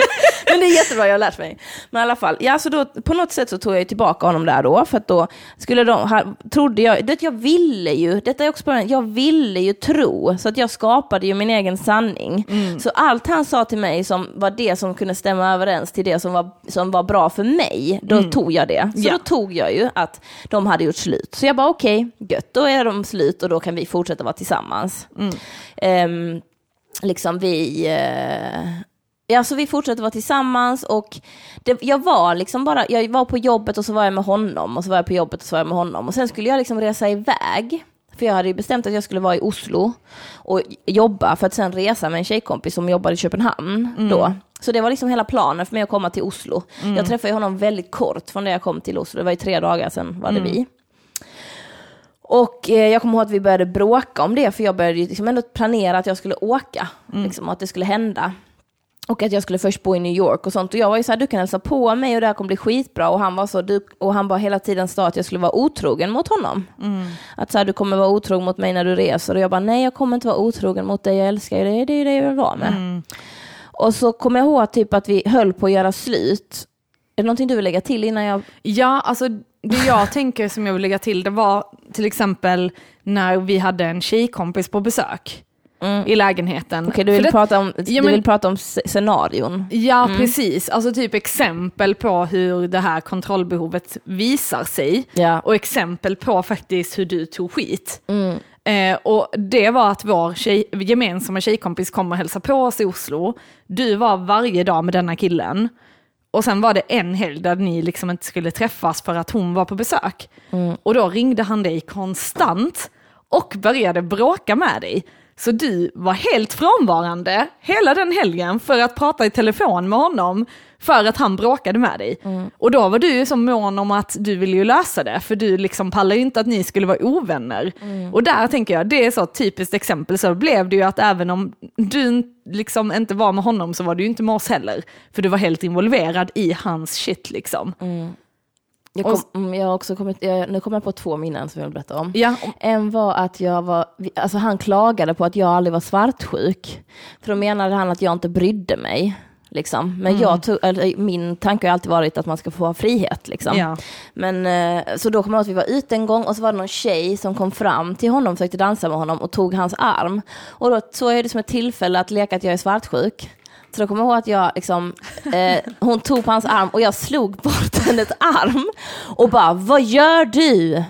Men det är jättebra, jag har lärt mig. Men i alla fall, ja, så då, på något sätt så tog jag tillbaka honom där då, för att då skulle de, ha, trodde jag, det, jag ville ju, detta är också problemet, jag ville ju tro, så att jag skapade ju min egen sanning. Så allt han sa till mig som var det som kunde stämma överens till det som var, som var bra för mig, då tog jag det. Så Ja. då tog jag ju att de hade gjort slut. Så jag bara okej, gött, då är de slut och då kan vi fortsätta vara tillsammans. Ehm, liksom vi, eh, ja, så vi fortsatte vara tillsammans och det, jag var liksom bara, jag var på jobbet och så var jag med honom och så var jag på jobbet och så var jag med honom och sen skulle jag liksom resa iväg. För jag hade ju bestämt att jag skulle vara i Oslo och jobba för att sen resa med en tjejkompis som jobbade i Köpenhamn då. Så det var liksom hela planen för mig att komma till Oslo. Jag träffade honom väldigt kort från det jag kom till Oslo, det var ju tre dagar sedan var det vi. Och eh, jag kommer ihåg att vi började bråka om det, för jag började liksom ändå planera att jag skulle åka, liksom, och att det skulle hända. Och att jag skulle först bo i New York och sånt. Och jag var ju så här, du kan hälsa på mig och det här kommer bli skitbra. Och han var så, du, och han bara hela tiden sa att jag skulle vara otrogen mot honom. Att så här, du kommer vara otrogen mot mig när du reser. Och jag bara, nej jag kommer inte vara otrogen mot dig, jag älskar ju dig, det är ju det jag vill vara med. Och så kommer jag ihåg typ att vi höll på att göra slut. Är det någonting du vill lägga till innan jag... Ja, alltså det jag tänker som jag vill lägga till, det var till exempel när vi hade en tjejkompis på besök i lägenheten. Mm. Okej, du För vill, det- prata om, Ja, du vill prata om sc- scenarion. Ja, precis. Alltså typ exempel på hur det här kontrollbehovet visar sig. Ja. Och exempel på faktiskt hur du tog skit. Eh, och det var att vår tjej, gemensamma tjejkompis kom och hälsade på oss i Oslo. Du var varje dag med denna killen. Och sen var det en helg där ni liksom inte skulle träffas för att hon var på besök. Och då ringde han dig konstant och började bråka med dig. Så du var helt frånvarande hela den helgen för att prata i telefon med honom för att han bråkade med dig. Och då var du ju så mån om att du ville ju lösa det, för du liksom pallar ju inte att ni skulle vara ovänner. Och där tänker jag, det är så typiskt exempel, så blev det ju att även om du liksom inte var med honom så var du ju inte med oss heller. För du var helt involverad i hans shit liksom. Jag, kom, mm, jag har också kommit, jag, nu kommer jag på två minnen som jag vill berätta om. Ja, En var att jag var, alltså han klagade på att jag aldrig var svartsjuk. För då menade han att jag inte brydde mig. Liksom. Men Mm. jag tog, eller, min tanke har alltid varit att man ska få ha frihet. Liksom. Ja. Men, eh, så då kom jag ihåg att vi var ute en gång och så var det någon tjej som kom fram till honom, försökte dansa med honom och tog hans arm. Och då såg jag det som ett tillfälle att leka att jag är svartsjuk. Så då kommer jag ihåg att jag liksom, eh, hon tog på hans arm och jag slog bort hennes arm och bara, vad gör du?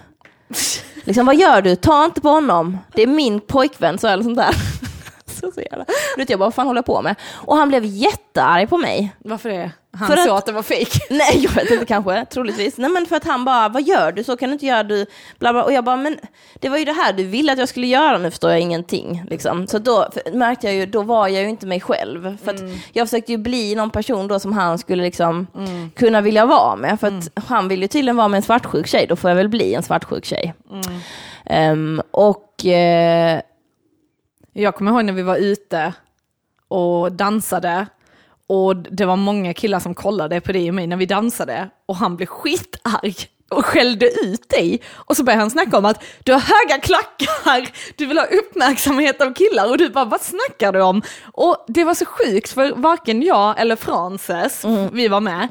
Liksom, vad gör du? Ta inte på honom. Det är min pojkvän, så eller sånt där. Så, så jävla. Jag bara, vad fan håller jag på med? Och han blev jättearg på mig. varför det? Han För sa att- att det var fejk. Nej, jag vet inte kanske, troligtvis. Nej, men för att han bara, vad gör du? Så kan du inte göra, du, bla bla. Och jag bara, men det var ju det här du ville att jag skulle göra, nu förstår jag ingenting. Liksom. Så då märkte jag ju, då var jag ju inte mig själv. För att jag försökte ju bli någon person då som han skulle liksom kunna vilja vara med. För att han vill ju tydligen vara med en svartsjuk tjej, då får jag väl bli en svartsjuk tjej. Ehm, och eh, Jag kommer ihåg när vi var ute och dansade och det var många killar som kollade på dig och mig när vi dansade och han blev skitarg och skällde ut dig. Och så började han snacka om att du har höga klackar, du vill ha uppmärksamhet av killar och du bara vad snackar du om? Och det var så sjukt för varken jag eller Frances, vi var med,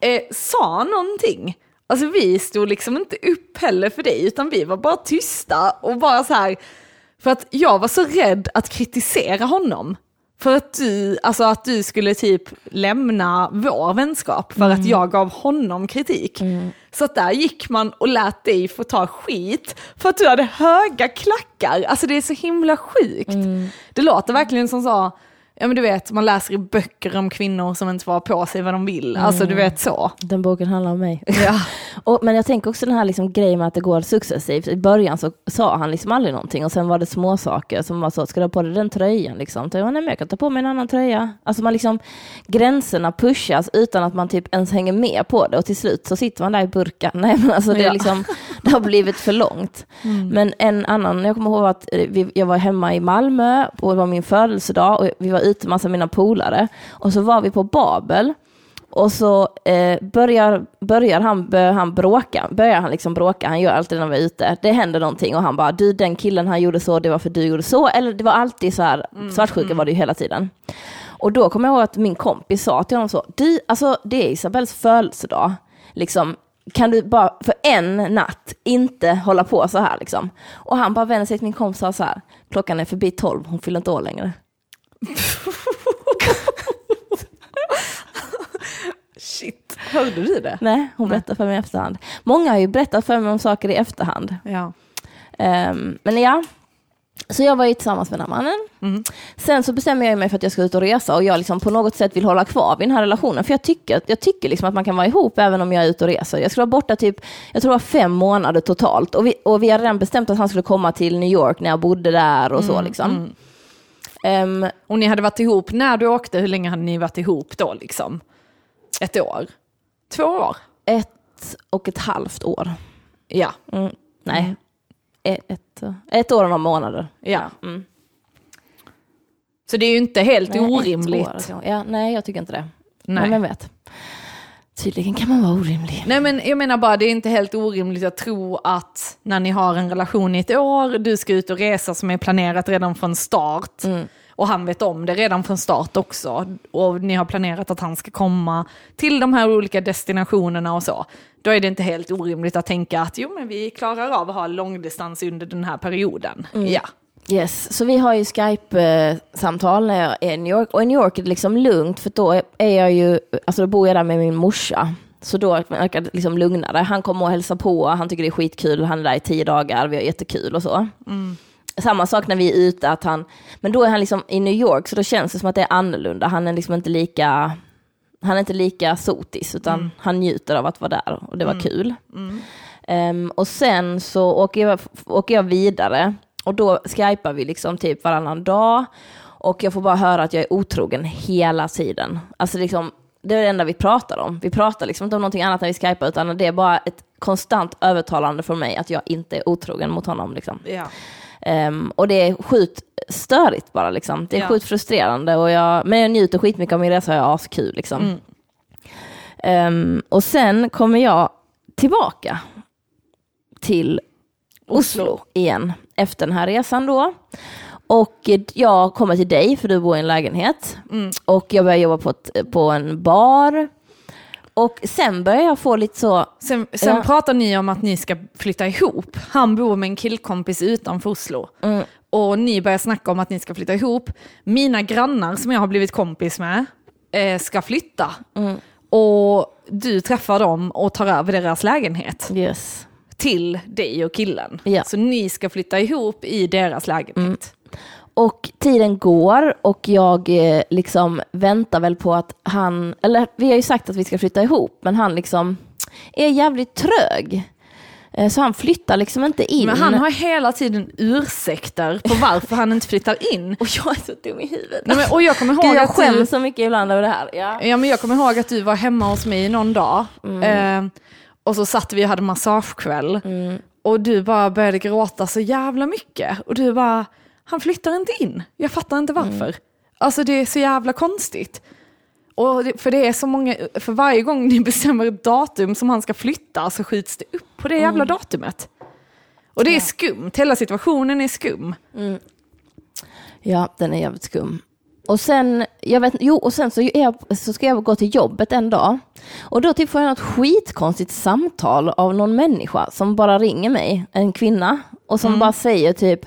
eh, sa någonting. Alltså vi stod liksom inte upp heller för dig utan vi var bara tysta och bara så här för att jag var så rädd att kritisera honom. För att du, alltså att du skulle typ lämna vår vänskap för att jag gav honom kritik. Så att där gick man och lät dig få ta skit för att du hade höga klackar. Alltså det är så himla sjukt. Det låter verkligen som så, ja men du vet man läser i böcker om kvinnor som inte får ha på sig vad de vill. Alltså du vet så. den boken handlar om mig. Ja. Och, men jag tänker också den här liksom grejen med att det går successivt. I början så sa han liksom aldrig någonting och sen var det små saker som var så, ska du ha på dig den tröjan liksom? Så jag, nej men jag kan ta på mig en annan tröja. Alltså man liksom, gränserna pushas utan att man typ ens hänger med på det och till slut så sitter man där i burkan. Nej men alltså det, är Ja. liksom, det har blivit för långt. Men en annan, jag kommer ihåg att vi, jag var hemma i Malmö och det var min födelsedag och vi var ute massa mina polare. Och så var vi på Babel. Och så eh, börjar, börjar han, börjar han bråka, börjar han liksom bråka, han gör alltid när vi är ute, det händer någonting och han bara, du den killen han gjorde så, det var för du gjorde så, eller det var alltid så här, svartsjuka var det ju hela tiden. Och då kommer jag ihåg att min kompis sa till honom så, du, alltså det är Isabells födelsedag, liksom, kan du bara för en natt inte hålla på så här liksom? Och han bara vänder sig till min kompis och sa så här, klockan är förbi tolv, hon fyller inte år längre. Shit, hörde du det? Nej, hon berättar för mig i efterhand. Många har ju berättat för mig om saker i efterhand. Ja. Ehm, men ja, så jag var ju tillsammans med den här mannen. Sen så bestämmer jag mig för att jag ska ut och resa och jag liksom på något sätt vill hålla kvar vid den här relationen. För jag tycker, jag tycker liksom att man kan vara ihop även om jag är ute och reser. Jag skulle vara borta typ, jag tror det var fem månader totalt. Och vi, och vi hade redan bestämt att han skulle komma till New York när jag bodde där och så liksom. Ehm, Och ni hade varit ihop när du åkte, hur länge hade ni varit ihop då liksom? Ett år? Två år? ett och ett halvt år. Ja. Mm, nej, ett, ett, ett år och några månader. ja. Mm. Så det är ju inte helt Nej, orimligt. år, alltså. ja, nej, jag tycker inte det. Nej. Men vem vet. Tydligen kan man vara orimlig. Nej men jag menar bara, det är inte helt orimligt att tro att när ni har en relation i ett år, du ska ut och resa som är planerat redan från start, och han vet om det redan från start också, och ni har planerat att han ska komma till de här olika destinationerna och så, då är det inte helt orimligt att tänka att jo men vi klarar av att ha långdistans under den här perioden. Ja. Yes, så vi har ju Skype-samtal när jag är i New York. Och i New York är det liksom lugnt, för då är jag ju, alltså då bor jag där med min morsa. Så då verkar det liksom lugnare. Han kommer och hälsar på, han tycker det är skitkul, han är där i tio dagar, vi har jättekul och så. Samma sak när vi är ute, att han, men då är han liksom i New York, så då känns det som att det är annorlunda. Han är liksom inte lika, han är inte lika sotis, utan han njuter av att vara där och det var kul. Ehm, och sen så åker jag, åker jag vidare och då skypar vi liksom typ varannan dag och jag får bara höra att jag är otrogen hela tiden. Alltså liksom, det är det enda vi pratar om. Vi pratar liksom inte om någonting annat när vi skypar utan det är bara ett konstant övertalande från mig att jag inte är otrogen mot honom. Liksom. Ja. Ehm, och det är sjukt störigt bara liksom. Det är Ja. sjukt frustrerande och jag, men jag njuter skitmycket av min resa och jag har askul liksom. Mm. Ehm, och sen kommer jag tillbaka till Oslo. Oslo. igen efter den här resan då. Och eh, jag kommer till dig för du bor i en lägenhet. Mm. Och jag börjar jobba på, ett, på en bar. Och sen börjar jag få lite så, Sen, sen Ja. pratar ni om att ni ska flytta ihop. Han bor med en killkompis utanför Oslo. Mm. Och ni börjar snacka om att ni ska flytta ihop. Mina grannar som jag har blivit kompis med eh, ska flytta. Mm. Och du träffar dem och tar över deras lägenhet yes. Till dig och killen. Ja. Så ni ska flytta ihop i deras lägenhet. Och tiden går och jag eh, liksom väntar väl på att han, eller vi har ju sagt att vi ska flytta ihop, men han liksom är jävligt trög. Eh, Så han flyttar liksom inte in. Men han har hela tiden ursäkter på varför han inte flyttar in. Och jag är så dum i huvudet. Nej, men, och jag kommer ihåg Gud, jag att du... skäms så mycket ibland över det här. Ja. Ja, men jag kommer ihåg att du var hemma hos mig någon dag. Mm. Eh, och så satt vi och hade massagekväll. Och du bara började gråta så jävla mycket. Och du bara, han flyttar inte in. Jag fattar inte varför. Mm. Alltså det är så jävla konstigt. Och det, för det är så många, för varje gång ni bestämmer ett datum som han ska flytta så skjuts det upp på det jävla Mm. datumet. Och det är skumt, hela situationen är skum. Ja, den är jävligt skum. Och sen, jag vet, jo, och sen så, jag, så ska jag gå till jobbet en dag. Och då typ får jag något skitkonstigt samtal av någon människa som bara ringer mig, en kvinna, och som bara säger typ,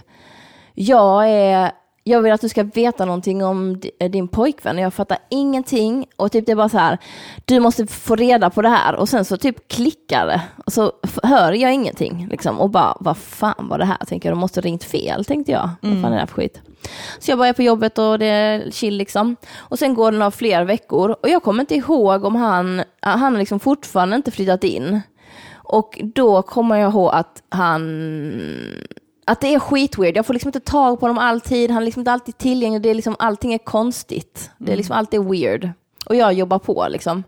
jag är, jag vill att du ska veta någonting om di- din pojkvän, och jag fattar ingenting. Och typ det är bara så här, du måste få reda på det här. Och sen så typ klickar det, och så hör jag ingenting. Liksom, och bara, vad fan var det här? Tänker jag, de måste ringt fel, tänkte jag. Vad fan är det här för skit? Så jag börjar på jobbet och det är chill liksom. Och sen går det några fler veckor och jag kommer inte ihåg om han, han har liksom fortfarande inte flyttat in. Och då kommer jag ihåg att han, att det är skitweird. Jag får liksom inte tag på honom alltid, han är liksom inte alltid tillgänglig, det är liksom, allting är konstigt. Det är liksom alltid weird. Och jag jobbar på liksom.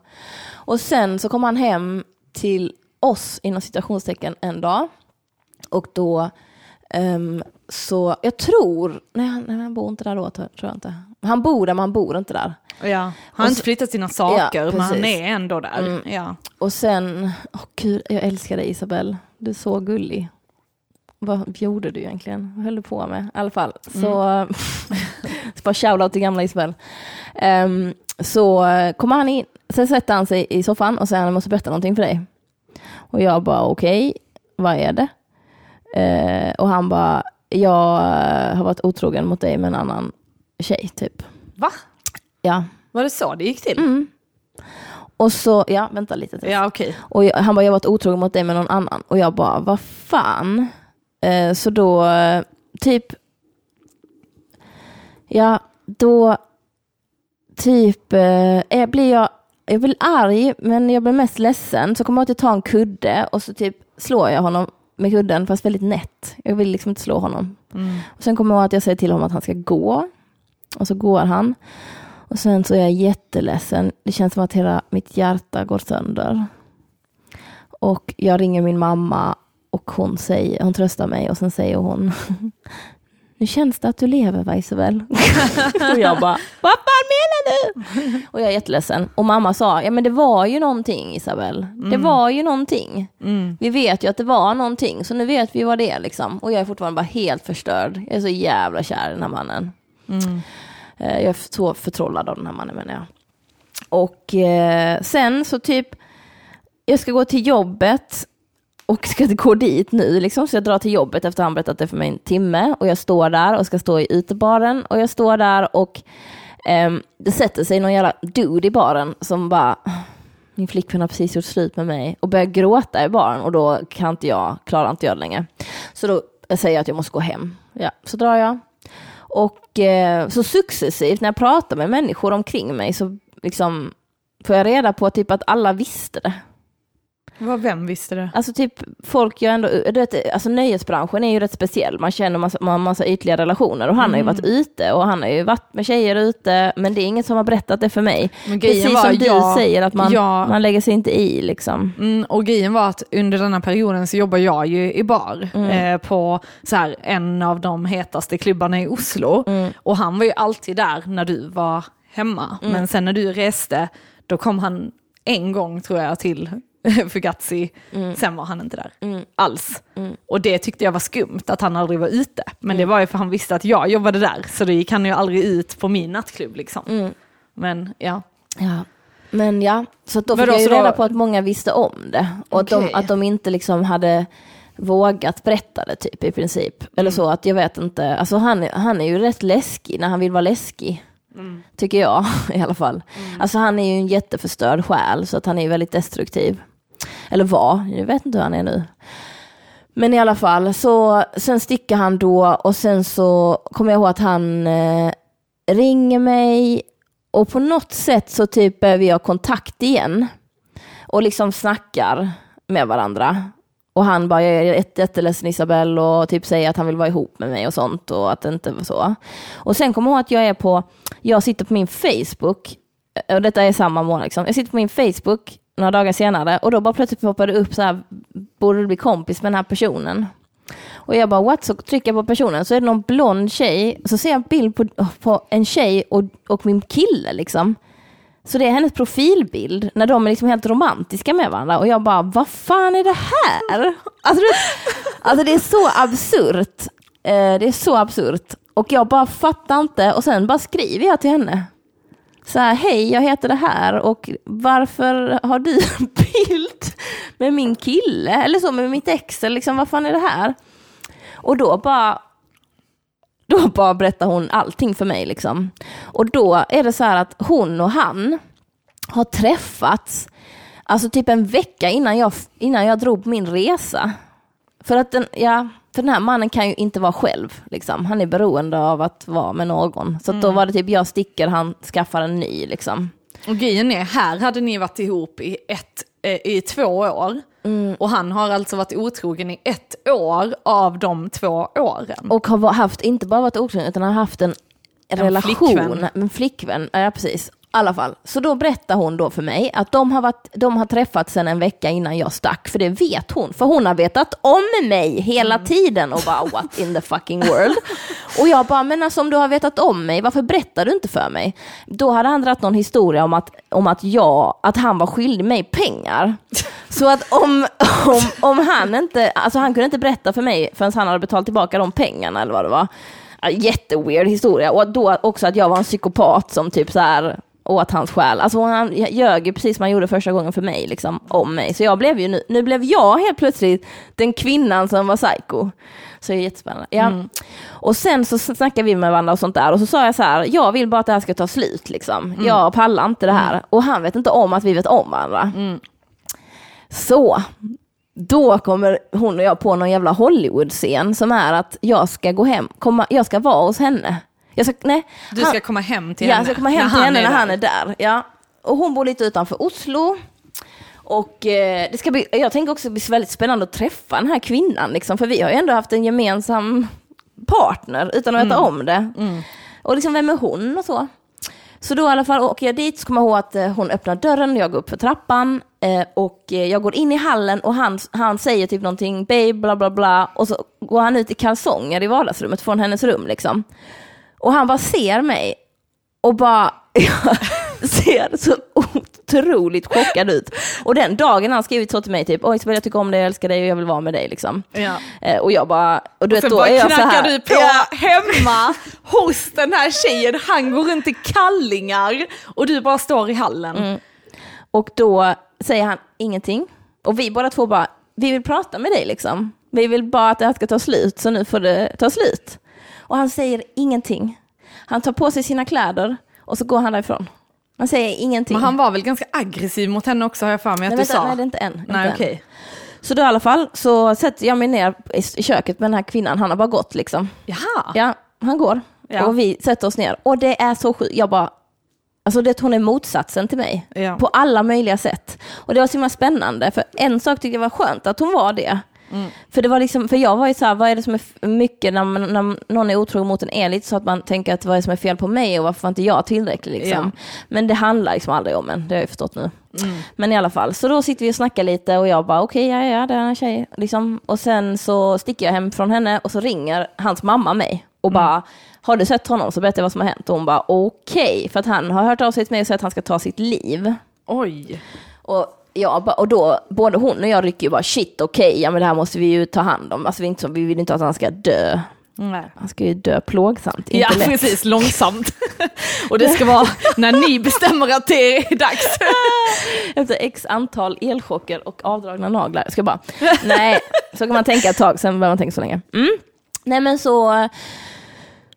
Och sen så kommer han hem till oss inom citationstecken en dag. Och då ehm, så, jag tror, nej han, nej han bor inte där då tror jag inte. Han bor där men han bor inte där. Ja. Han har inte flyttat sina saker, Ja, men han är ändå där. Ja. Och sen, åh gud, jag älskar dig Isabel. Du är så gullig. Vad gjorde du egentligen? Vad höll du på med? I alla fall, så, så bara shoutout till gamla Isabel. Ehm, så kommer han in, sen sätter han sig i soffan och säger han måste berätta någonting för dig. Och jag bara okej, vad är det? Eh, och han bara, jag har varit otrogen mot dig med en annan tjej typ. Va? Ja. Var det så det gick till? Och så, ja vänta lite. till. Ja, okej. Och jag, han bara, jag har varit otrogen mot dig med någon annan. Och jag bara, vad fan? Eh, så då, typ, ja, då, typ, eh, blir jag, jag blir arg, men jag blir mest ledsen. Så kommer jag att ta en kudde och så typ slår jag honom med kudden, fast väldigt nätt. Jag vill liksom inte slå honom. Och sen kommer jag att jag säger till honom att han ska gå. Och så går han. Och sen så är jag jätteledsen. Det känns som att hela mitt hjärta går sönder. Och jag ringer min mamma och hon, säger, hon tröstar mig och sen säger hon Nu känns det att du lever va Isabel? och jag bara, vad fan menar du? och jag är jätteledsen. Och mamma sa, ja men det var ju någonting Isabel. Det var ju någonting. Vi vet ju att det var någonting, så nu vet vi vad det är liksom. Och jag är fortfarande bara helt förstörd. Jag är så jävla kär i den här mannen. Eh, Jag är så förtrollad av den här mannen menar jag. Och eh, sen så typ, jag ska gå till jobbet och ska gå dit nu liksom. Så jag drar till jobbet efter att han berättat det för mig en timme. Och jag står där och ska stå i utebaren. Och jag står där och ehm, det sätter sig någon jävla dude i baren som bara, min flickvän har precis gjort slut med mig. Och börjar gråta i baren och då kan inte jag, klarar inte jag det längre. Så då säger jag att jag måste gå hem. Ja, så drar jag. Och eh, så successivt när jag pratar med människor omkring mig så liksom får jag reda på typ att alla visste det. Vad, vem visste det? Alltså typ folk jag ändå, du vet, alltså nöjesbranschen är ju rätt speciell. Man känner massa, man massa ytliga relationer och han har ju varit ute och han har ju varit med tjejer ute men det är ingen som har berättat det för mig. Precis var, som du jag- säger att man, jag- man lägger sig inte i liksom. Mm, och grejen var att under denna perioden så jobbar jag ju i bar eh, på så här, en av de hetaste klubbarna i Oslo. Och han var ju alltid där när du var hemma. Men sen när du reste, då kom han en gång tror jag till Fugazi, sen var han inte där alls. Och det tyckte jag var skumt att han aldrig var ute. Men det var ju för han visste att jag jobbade där, så då gick han ju aldrig ut på min nattklubb liksom. Men ja. Ja. Men ja, så då fick Vadå, jag ju så då- reda på att många visste om det. Och att, de, att de inte liksom hade vågat berätta det typ i princip. Eller så att jag vet inte, alltså han, han är ju rätt läskig när han vill vara läskig. Tycker jag i alla fall. Alltså han är ju en jätteförstörd själ så att han är ju väldigt destruktiv. Eller var, jag vet inte hur han är nu. Men i alla fall, så sen sticker han då och sen så kommer jag ihåg att han eh, ringer mig och på något sätt så typ behöver vi ha kontakt igen. Och liksom snackar med varandra. Och han bara, jag är jätteledsen Isabel och typ säger att han vill vara ihop med mig och sånt och att det inte var så. Och sen kommer jag ihåg att jag är på, jag sitter på min Facebook, eh, och detta är samma månad liksom, jag sitter på min Facebook några dagar senare och då bara plötsligt poppar det upp så här, borde du bli kompis med den här personen? Och jag bara what? Så trycker jag på personen så är det någon blond tjej, så ser jag en bild på, på en tjej och, och min kille liksom. Så det är hennes profilbild när de är liksom helt romantiska med varandra och jag bara, vad fan är det här? Alltså det, alltså det är så absurt. Eh, det är så absurt. Och jag bara fattar inte och sen bara skriver jag till henne. Så här, hej jag heter det här och varför har du en bild med min kille? Eller så med mitt ex, eller liksom vad fan är det här? Och då bara då bara berättar hon allting för mig. Liksom. Och då är det så här att hon och han har träffats alltså typ en vecka innan jag, innan jag drog på min resa. För att den, ja, för den här mannen kan ju inte vara själv. Liksom. Han är beroende av att vara med någon. Så att då var det typ jag sticker, han skaffar en ny. Liksom. Och grejen är, här hade ni varit ihop i ett eh, i två år. Mm. Och han har alltså varit otrogen i ett år av de två åren. Och har haft, inte bara varit otrogen, utan har haft en, relation flickvän. en flickvän. Ja, precis. Alla fall. Så då berättar hon då för mig att de har, varit, de har träffats sedan en vecka innan jag stack, för det vet hon. För hon har vetat om mig hela Mm. tiden och bara what in the fucking world. Och jag bara, men alltså om du har vetat om mig, varför berättar du inte för mig? Då hade han dragit någon historia om att, om att jag, att han var skyldig mig pengar. Så att om, om, om han inte, alltså han kunde inte berätta för mig förrän han hade betalat tillbaka de pengarna eller vad det var. Jätteweird historia. Och då också att jag var en psykopat som typ så här åt hans själ. Alltså han ljög ju precis som han gjorde första gången för mig, liksom, om mig. Så jag blev ju nu, nu blev jag helt plötsligt den kvinnan som var psycho. Så det är jättespännande. Ja. Och sen så snackade vi med varandra och sånt där och så sa jag så här, jag vill bara att det här ska ta slut liksom. Jag pallar inte det här. Och han vet inte om att vi vet om varandra. Så, då kommer hon och jag på någon jävla Hollywood-scen som är att jag ska gå hem, komma, jag ska vara hos henne. Jag ska, nej, Du han- ska komma hem till ja, henne jag ska komma hem till henne när han är där. Ja. Och hon bor lite utanför Oslo. Och eh, det ska bli, jag tänker också att det blir väldigt spännande att träffa den här kvinnan, liksom, för vi har ju ändå haft en gemensam partner utan att veta om det. Och liksom, vem är hon och så? Så då i alla fall åker jag dit, så kommer jag ihåg att eh, hon öppnar dörren, jag går upp för trappan eh, och eh, jag går in i hallen och han, han säger typ någonting, babe, bla bla bla, och så går han ut i kalsonger i vardagsrummet från hennes rum liksom. Och han bara ser mig och bara jag ser så otroligt chockad ut. Och den dagen han skrivit så till mig, typ, oj Isabel jag tycker om dig, jag älskar dig och jag vill vara med dig liksom. Ja. Eh, och jag bara, och du vet då är jag så knackar här. du på Ja. hemma hos den här tjejen, han går runt i kallingar och du bara står i hallen. Mm. Och då säger han ingenting. Och vi båda två bara, vi vill prata med dig liksom. Vi vill bara att det här ska ta slut, så nu får det ta slut. Och han säger ingenting. Han tar på sig sina kläder och så går han därifrån. Han säger ingenting. Men han var väl ganska aggressiv mot henne också har jag för mig att nej, du vänta, sa. nej, det är inte än. Inte Nej, än. Så då i alla fall så sätter jag mig ner i- i köket med den här kvinnan. Han har bara gått liksom. Jaha. Ja, han går. Ja. Och vi sätter oss ner. Och det är så sjukt. Jag bara, alltså det, hon är motsatsen till mig. Ja. På alla möjliga sätt. Och det var så himla spännande. För en sak tyckte jag var skönt, att hon var det. Mm. För, det var liksom, för jag var ju så här, vad är det som är mycket när, man, när någon är otrogen mot en är lite så att man tänker att vad är det som är fel på mig och varför var inte jag tillräcklig liksom. Men det handlar liksom aldrig om en, det har jag förstått nu. Men i alla fall, så då sitter vi och snackar lite och jag bara okej, ja, ja, det är en tjej. Liksom. Och sen så sticker jag hem från henne och så ringer hans mamma mig och bara har du sett honom så berättar jag vad som har hänt. Och hon bara okej, för att han har hört av sig till mig och sagt att han ska ta sitt liv. Oj. Och, bara, och då, både hon och jag rycker ju bara shit okej, ja men det här måste vi ju ta hand om. Alltså vi, inte vi vill inte att han ska dö. Nej. Han ska ju dö plågsamt, Ja, lätt. precis. Långsamt. och det ska vara när ni bestämmer att det är dags. Efter x antal elchocker och avdragna naglar. Ska bara, nej, så kan man tänka ett tag, sen behöver man tänka så länge. Mm. Nej men så,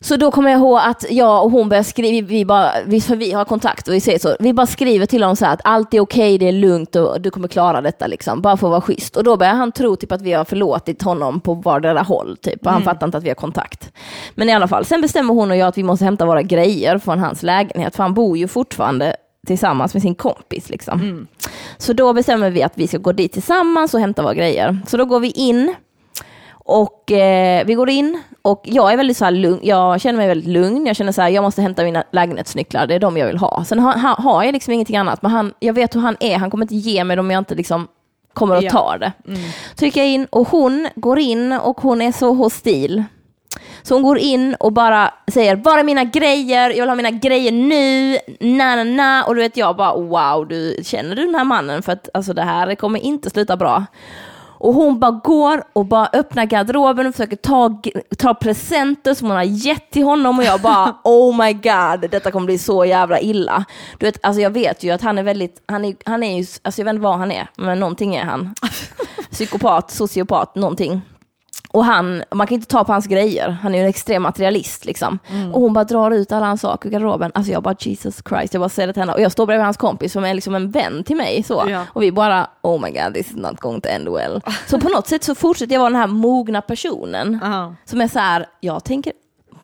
så då kommer jag ihåg att jag och hon börjar skriva, vi bara, för vi har kontakt och vi säger så, vi bara skriver till honom så här att allt är okej, det är lugnt och du kommer klara detta liksom, bara för att vara schysst. Och då börjar han tro typ att vi har förlåtit honom på vardera håll typ, och han fattar inte att vi har kontakt. Men i alla fall, sen bestämmer hon och jag att vi måste hämta våra grejer från hans lägenhet, för han bor ju fortfarande tillsammans med sin kompis. Liksom. Så då bestämmer vi att vi ska gå dit tillsammans och hämta våra grejer. Så då går vi in och eh, vi går in och jag är väldigt så lugn, jag känner mig väldigt lugn, jag känner så här, jag måste hämta mina lägenhetsnycklar, det är de jag vill ha. Sen har, ha, har jag liksom ingenting annat, men han, jag vet hur han är, han kommer inte ge mig dem om jag inte liksom kommer att Ja. ta det. Så gick jag in och hon går in och hon är så hostil. Så hon går in och bara säger, var är mina grejer? Jag vill ha mina grejer nu, na na na. Och du vet jag bara, wow, du, känner du den här mannen? För att alltså, det här kommer inte sluta bra. Och hon bara går och bara öppnar garderoben och försöker ta, ta presenter som hon har gett till honom och jag bara oh my god, detta kommer bli så jävla illa. Du vet, alltså jag vet ju att han är väldigt, han är, han är ju, alltså jag vet inte vad han är, men någonting är han. Psykopat, sociopat, någonting. Och han, man kan inte ta på hans grejer, han är ju en extrem materialist liksom. Och hon bara drar ut alla hans saker ur garderoben. Alltså jag bara Jesus Christ, jag bara säger det till henne. Och jag står bredvid hans kompis som är liksom en vän till mig. Så. Ja. Och vi bara, oh my god, this is not going to end well. Så på något sätt så fortsätter jag vara den här mogna personen. Ja. Som är så här, jag tänker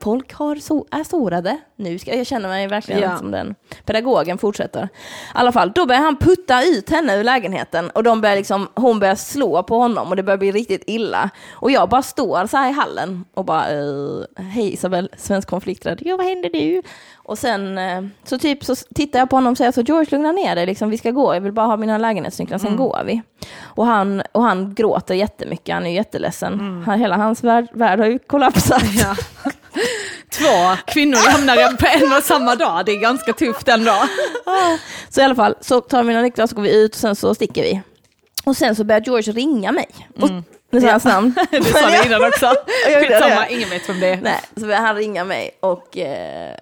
folk har so är sårade. Nu ska jag känna mig verkligen Ja. som den pedagogen fortsätter. I alla fall, då börjar han putta ut henne ur lägenheten och de börjar liksom, hon börjar slå på honom och det börjar bli riktigt illa. Och jag bara står så här i hallen och bara, eh, hej Isabel, svensk konflikträdd, ja vad händer nu? Och sen eh, så typ så tittar jag på honom och säger så George lugna ner dig, liksom, vi ska gå, jag vill bara ha mina lägenhetsnycklar, sen går vi. Och han, och han gråter jättemycket, han är jätteledsen. Han, hela hans värld, värld har ju kollapsat. Ja. Två kvinnor lämnar på en och samma dag, det är ganska tufft ändå. Så i alla fall, så tar vi mina nycklar så går vi ut och sen så sticker vi. Och sen så börjar George ringa mig. Och, Med hans namn. Du sa det innan också. Skitsamma, ingen vet vem det är. Nej, så börjar han ringa mig och eh,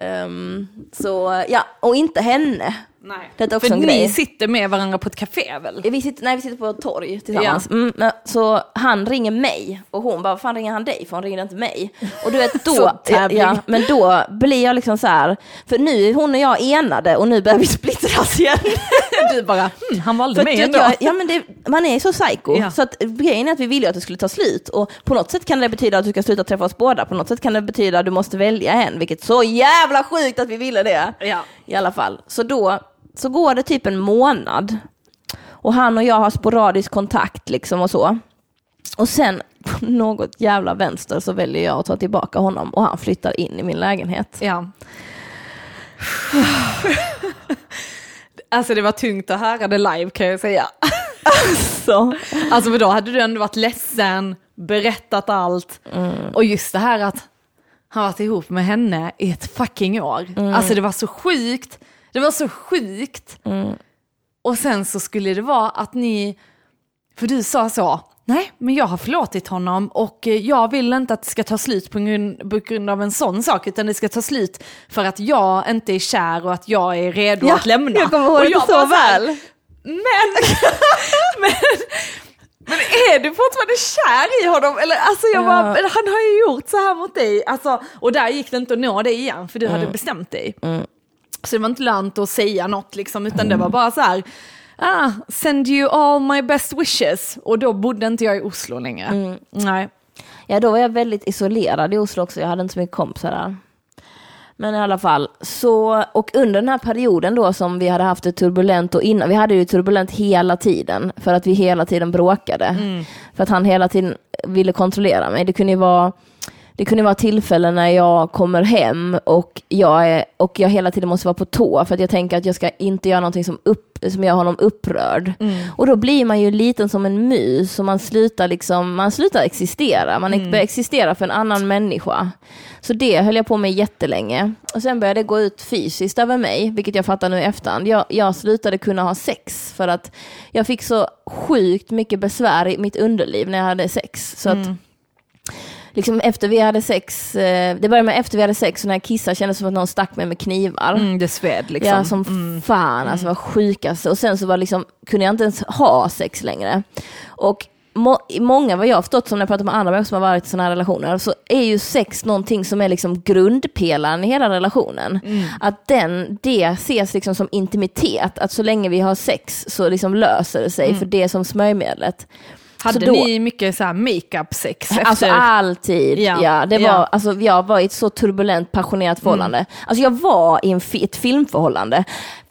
ehm, så, ja, och inte henne. Nej. Det är också För en ni grej. sitter med varandra på ett café väl? Vi sitter, nej, vi sitter på ett torg tillsammans. Mm, men, så han ringer mig och hon bara, vad fan ringer han dig för? Hon ringer inte mig. Och du vet då, ja, men då blir jag liksom så här, för nu är hon och jag enade och nu börjar vi splittras igen. Du bara, hm, han valde För mig ändå. jag, ja men det, man är så psycho. Ja. Så att grejen är att vi ville att det skulle ta slut. Och på något sätt kan det betyda att du ska sluta träffa oss båda. På något sätt kan det betyda att du måste välja en. Vilket så jävla sjukt att vi ville det. Ja. I alla fall. Så då så går det typ en månad. Och han och jag har sporadisk kontakt liksom och så. Och sen på något jävla vänster så väljer jag att ta tillbaka honom och han flyttar in i min lägenhet. Ja. Alltså det var tungt att höra det live kan jag säga. Så. Alltså för då hade du ändå varit ledsen, berättat allt. Och just det här att han varit ihop med henne i ett fucking år. Alltså det var så sjukt. Det var så sjukt. Och sen så skulle det vara att ni, för du sa så, nej men jag har förlåtit honom och jag vill inte att det ska ta slut på grund, på grund av en sån sak utan det ska ta slut för att jag inte är kär och att jag är redo att lämna. jag kommer ihåg det så bara väl. men, men, men är du fortfarande kär i honom? Eller, alltså jag bara, Ja. men han har ju gjort så här mot dig. Alltså, och där gick det inte att nå dig igen för du hade bestämt dig. Så det var inte lönt att säga något liksom, utan det var bara så här, ah, send you all my best wishes. Och då bodde inte jag i Oslo längre. Nej. Ja, då var jag väldigt isolerad i Oslo också. Jag hade inte så mycket kompisar där. Men i alla fall, så, och under den här perioden då som vi hade haft det turbulent och innan, vi hade ju turbulent hela tiden för att vi hela tiden bråkade. För att han hela tiden ville kontrollera mig. Det kunde ju vara det kunde vara tillfällen när jag kommer hem och jag, är, och jag hela tiden måste vara på tå för att jag tänker att jag ska inte göra någonting som, upp, som gör honom upprörd. Och då blir man ju liten som en mus och man slutar, liksom, man slutar existera. Man börjar existera för en annan människa. Så det höll jag på med jättelänge. Och sen började det gå ut fysiskt över mig, vilket jag fattar nu i efterhand. Jag, jag slutade kunna ha sex för att jag fick så sjukt mycket besvär i mitt underliv när jag hade sex. Så att liksom efter vi hade sex, eh, det började med efter vi hade sex, och när jag kissade kändes det som att någon stack mig med knivar. Mm, det sved liksom. Ja, som fan, alltså var sjukaste. Och sen så var liksom, kunde jag inte ens ha sex längre. Och må, många, vad jag har förstått, som när jag pratar med andra människor som har varit i sådana här relationer, så är ju sex någonting som är liksom grundpelaren i hela relationen. Att den, det ses liksom som intimitet, att så länge vi har sex så liksom löser det sig, för det är som smörjmedlet. Hade då- ni mycket så här makeup-sex efter? Alltså alltid. Ja. Ja. det var, Ja. Alltså, jag var i ett så turbulent, passionerat förhållande. Alltså jag var i en, fi- ett filmförhållande.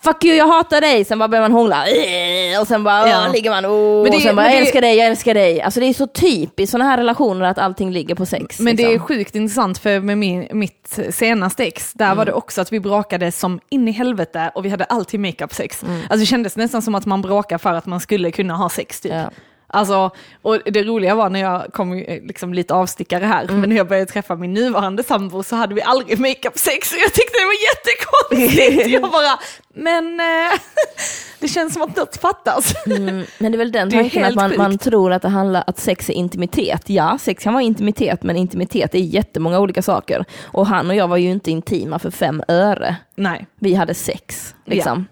Fuck you, jag hatar dig. Sen bara börjar man hångla. Och sen bara Ja. ligger man. Oh, det- och sen bara, jag det- älskar dig, jag älskar dig. Alltså det är så typiskt sådana här relationer att allting ligger på sex. Men det är liksom. sjukt intressant för med min, mitt senaste ex, där var det också att vi bråkade som in i helvete och vi hade alltid makeup-sex. Alltså det kändes nästan som att man bråkade för att man skulle kunna ha sex typ. Ja. Alltså, och det roliga var när jag kom ju, liksom lite avstickare här, Mm. men när jag började träffa min nuvarande sambo så hade vi aldrig makeup-sex och jag tyckte det var jättekonstigt. jag bara, men eh, det känns som att något fattas. Mm, men det är väl den tanken att man, man tror att det handlar att sex är intimitet. Ja, sex kan vara intimitet, men intimitet är jättemånga olika saker. Och han och jag var ju inte intima för fem öre. Nej, Vi hade sex, liksom.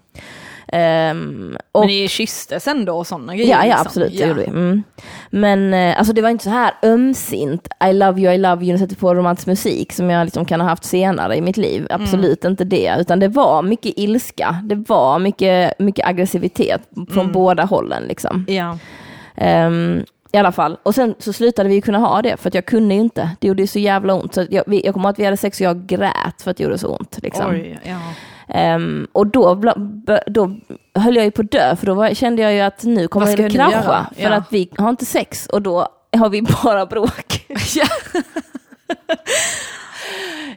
Ehm, och, men ni kysstes ändå och sådana grejer. ja, ja, liksom. absolut, det Ja. gjorde vi. Mm. Men eh, alltså, det var inte så här ömsint, I love you, I love you, och sätter på romantisk musik som jag liksom kan ha haft senare i mitt liv. Absolut inte det, utan det var mycket ilska. Det var mycket, mycket aggressivitet från båda hållen. Liksom. Ja. Ehm, i alla fall. Och sen så slutade vi kunna ha det för att jag kunde ju inte. Det gjorde ju så jävla ont. Så jag, jag kommer ihåg att vi hade sex och jag grät för att det gjorde så ont. Liksom. Oj, ja. Ehm, och då, då höll jag ju på att dö för då var, kände jag ju att nu kommer det krascha. För Ja. att vi har inte sex och då har vi bara bråk. ja.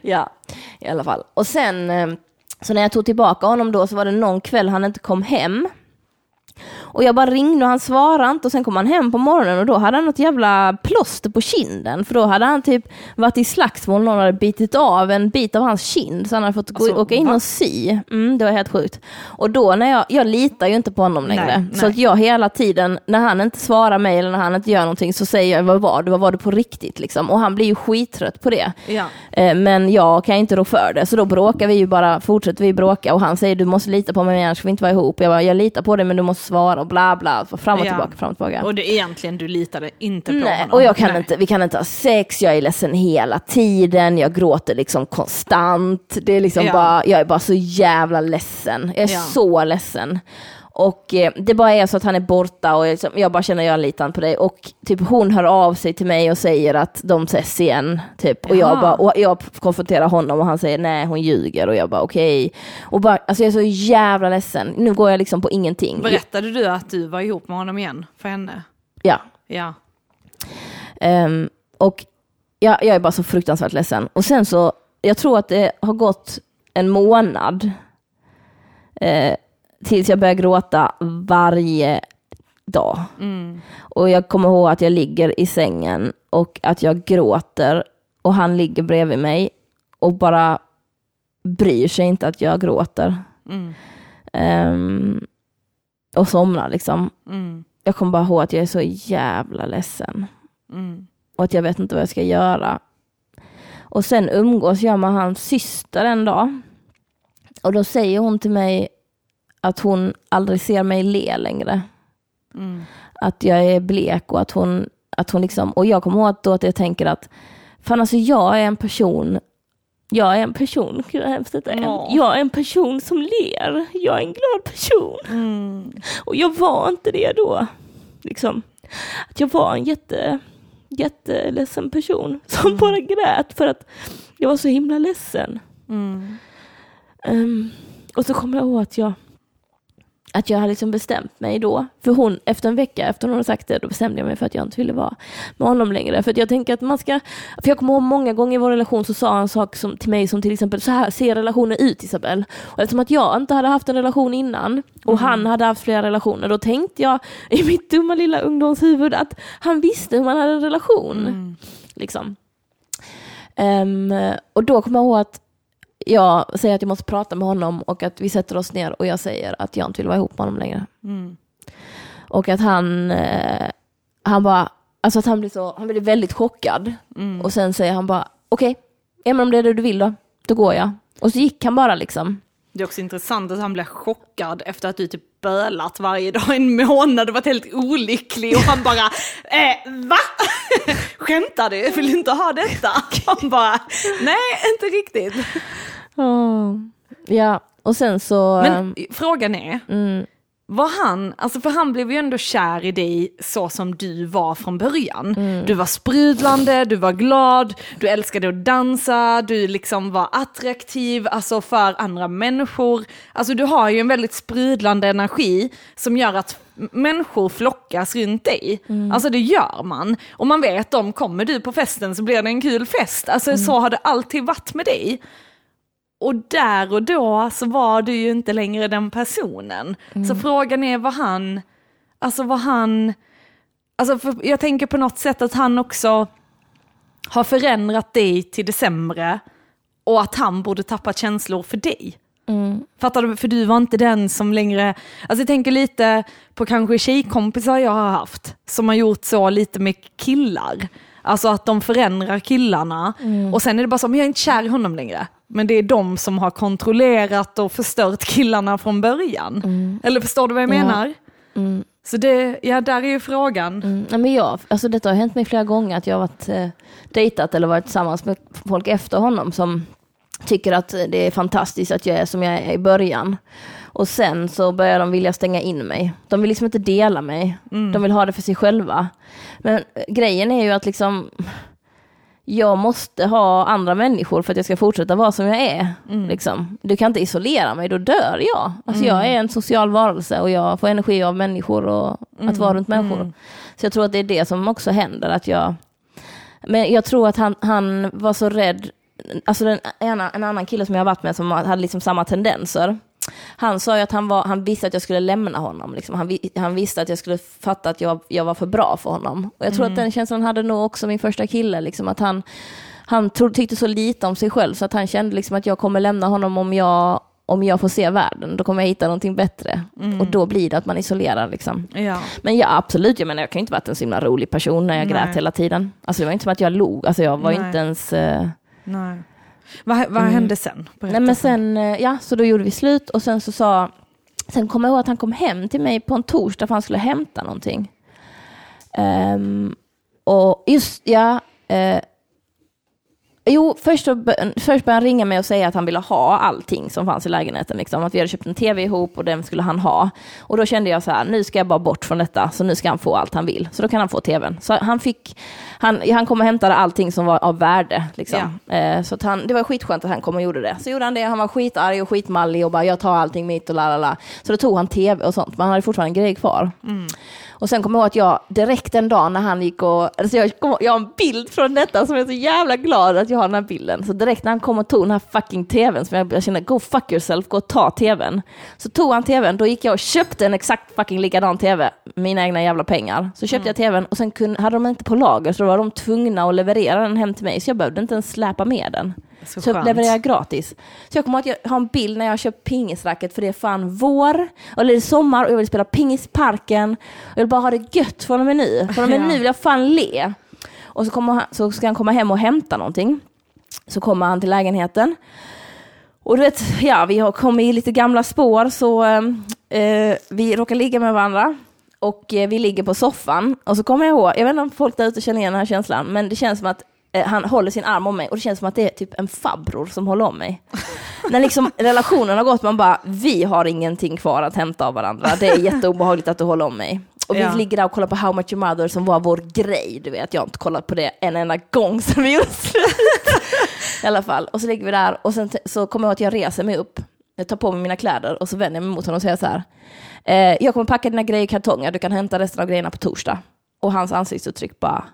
Ja, i alla fall. Och sen, eh, så när jag tog tillbaka honom då så var det någon kväll han inte kom hem. Och jag bara ringde och han svarade inte och sen kom han hem på morgonen och då hade han något jävla plåster på kinden. För då hade han typ varit i slagsmål, någon hade bitit av en bit av hans kind så han hade fått gå, Alltså, åka in va? och sy. Mm, det var helt sjukt. Och då när jag, jag litar ju inte på honom längre. Nej, Så nej. att jag hela tiden, när han inte svarar mig eller när han inte gör någonting så säger jag vad var det, vad var det på riktigt liksom. Och han blir ju skittrött på det. ja. Eh, Men jag kan inte rå för det, så då bråkar vi ju bara, fortsätter vi bråka och han säger du måste lita på mig annars får vi inte vara ihop. Jag bara, jag litar på dig men du måste svara och bla bla, fram och Ja. tillbaka, fram och tillbaka. Och det, egentligen, du litade inte på Nej, honom. och jag kan Nej. inte, vi kan inte ha sex, jag är ledsen hela tiden, jag gråter liksom konstant. Det är liksom Ja. bara, jag är bara så jävla ledsen. Jag är Ja. så ledsen. Och eh, det bara är så att han är borta och jag, liksom, jag bara känner jag litar på dig. Och typ hon hör av sig till mig och säger att de ses igen. Typ. Och, jag bara, och jag konfronterar honom och han säger nej hon ljuger och jag bara okej. Och bara, alltså jag är så jävla ledsen. Nu går jag liksom på ingenting. Berättade du att du var ihop med honom igen för henne? Ja. Ja. Ehm, och jag, jag är bara så fruktansvärt ledsen. Och sen så, jag tror att det har gått en månad eh, tills jag börjar gråta varje dag. Mm. Och jag kommer ihåg att jag ligger i sängen och att jag gråter och han ligger bredvid mig och bara bryr sig inte att jag gråter. Mm. Um, och somnar liksom. Mm. Jag kommer bara ihåg att jag är så jävla ledsen. Mm. och att jag vet inte vad jag ska göra. Och sen umgås jag med hans syster en dag. Och då säger hon till mig att hon aldrig ser mig le längre. Mm. Att jag är blek och att hon, att hon liksom, och jag kommer ihåg att då att jag tänker att, fan alltså jag är en person, jag är en person, gud vad hemskt detta är. Ja. Jag är en person som ler, jag är en glad person. Mm. Och jag var inte det då. Liksom. Att jag var en jätte, jätteledsen person som bara grät för att jag var så himla ledsen. Mm. Ehm, och så kommer jag ihåg att jag, att jag hade liksom bestämt mig då. För hon, efter en vecka efter hon hade sagt det, då bestämde jag mig för att jag inte ville vara med honom längre. För jag tänker att man ska, för jag kommer ihåg många gånger i vår relation så sa han en sak som, till mig som till exempel, så här ser relationer ut Isabel. Och eftersom att jag inte hade haft en relation innan och han hade haft flera relationer, då tänkte jag i mitt dumma lilla ungdomshuvud att han visste hur man hade en relation. Mm. Liksom. Ehm, och då kommer jag ihåg att jag säger att jag måste prata med honom och att vi sätter oss ner och jag säger att jag inte vill vara ihop med honom längre. Mm. Och att han, eh, han bara, alltså att han blir så, han blir väldigt chockad. Mm. Och sen säger han bara, okej, ja men om det är det du vill då, då går jag. Och så gick han bara liksom. Det är också intressant att han blev chockad efter att du typ bölat varje dag en månad och varit helt olycklig och han bara eh, va? Skämtar du? Vill du inte ha detta? Han bara nej, inte riktigt. Ja, och sen så... Men frågan är, mm, var han, alltså för han blev ju ändå kär i dig så som du var från början. Mm. Du var sprudlande, du var glad, du älskade att dansa, du liksom var attraktiv alltså för andra människor. Alltså du har ju en väldigt sprudlande energi som gör att människor flockas runt dig. Mm. Alltså det gör man. Och man vet om, kommer du på festen så blir det en kul fest. Alltså så har det alltid varit med dig. Och där och då så var du ju inte längre den personen. Så frågan är vad han, alltså vad han, alltså jag tänker på något sätt att han också har förändrat dig till det sämre och att han borde tappa känslor för dig. mm, Fattar du? För du var inte den som längre, alltså jag tänker lite på kanske tjejkompisar jag har haft som har gjort så lite med killar. Alltså att de förändrar killarna och sen är det bara så, men jag är inte kär i honom längre. Men det är de som har kontrollerat och förstört killarna från början. Eller förstår du vad jag Ja. menar? mm, Så det, ja där är ju frågan. mm. Nej, men jag, alltså detta har hänt mig flera gånger att jag har varit eh, dejtat eller varit tillsammans med folk efter honom som tycker att det är fantastiskt att jag är som jag är i början. Och sen så börjar de vilja stänga in mig. De vill liksom inte dela mig. De vill ha det för sig själva. Men eh, grejen är ju att liksom jag måste ha andra människor för att jag ska fortsätta vara som jag är. Liksom. Du kan inte isolera mig, då dör jag. Alltså Jag är en social varelse och jag får energi av människor och att vara runt människor. Så jag tror att det är det som också händer. Att jag, men jag tror att han, han var så rädd, alltså den, en, en annan kille som jag har varit med som hade liksom samma tendenser. Han sa ju att han, var, han visste att jag skulle lämna honom. Liksom. Han, han visste att jag skulle fatta att jag, jag var för bra för honom. Och jag tror att den känslan hade nog också min första kille. Liksom, att han han tro, tyckte så lite om sig själv så att han kände liksom att jag kommer lämna honom om jag, om jag får se världen. Då kommer jag hitta någonting bättre. Och då blir det att man isolerar. Liksom. Ja. Men ja, absolut. Jag menar, jag kan inte varit en så himla rolig person när jag Nej. grät hela tiden. Alltså det var inte som att jag log. Alltså jag var Nej. inte ens... eh, Nej. Vad, vad hände sen? Berätta Nej men sen, eh, ja, så då gjorde vi slut och sen så sa, sen kom jag ihåg att han kom hem till mig på en torsdag för han skulle hämta någonting. Ehm, och just, ja, eh, Jo, först, så, först började han ringa mig och säga att han ville ha allting som fanns i lägenheten. Liksom. Att vi hade köpt en tv ihop och den skulle han ha. Och då kände jag så här, nu ska jag bara bort från detta, så nu ska han få allt han vill. Så då kan han få tvn. Så han fick, han, han kom och hämtade allting som var av värde. Liksom. Eh, så han, det var skitskönt att han kom och gjorde det. Så gjorde han det, han var skitarg och skitmallig och bara, jag tar allting mitt och la la la. Så då tog han tv och sånt, men han hade fortfarande grejer kvar. Och sen kommer jag ihåg att jag direkt en dag när han gick och, alltså jag, kom, jag har en bild från detta som jag är så jävla glad att jag har den här bilden. Så direkt när han kom och tog den här fucking tvn, som jag, jag kände, go fuck yourself, gå och ta tvn. Så tog han tvn, då gick jag och köpte en exakt fucking likadan tv, mina egna jävla pengar. Så köpte jag tvn och sen kunde, hade de inte på lager, så då var de tvungna att leverera den hem till mig, så jag behövde inte ens släpa med den. Så Så, levererar jag gratis. Så jag kommer ihåg att jag har en bild när jag köpt pingisracket för det är fan vår, eller det är sommar och jag vill spela pingis i parken. Jag vill bara ha det gött från och med nu. Från och med Ja. nu vill jag fan le. Och så, kommer han, så ska han komma hem och hämta någonting. Så kommer han till lägenheten. Och du vet, ja, vi har kommit i lite gamla spår så eh, vi råkar ligga med varandra. Och eh, vi ligger på soffan. Och så kommer jag ihåg, jag vet inte om folk där ute känner igen den här känslan, men det känns som att eh, han håller sin arm om mig och det känns som att det är typ en farbror som håller om mig. När liksom relationen har gått, man bara, vi har ingenting kvar att hämta av varandra. Det är jätteobehagligt att du håller om mig. Och vi Ja. ligger där och kollar på How Much Your Mother som var vår grej. Du vet, jag har inte kollat på det en enda gång sen vi gjorde slut. I alla fall. Och så ligger vi där och sen så kommer jag att jag reser mig upp. Jag tar på mig mina kläder och så vänder jag mig mot honom och säger så här. Eh, jag kommer packa dina grejer i kartonger, du kan hämta resten av grejerna på torsdag. Och hans ansiktsuttryck bara,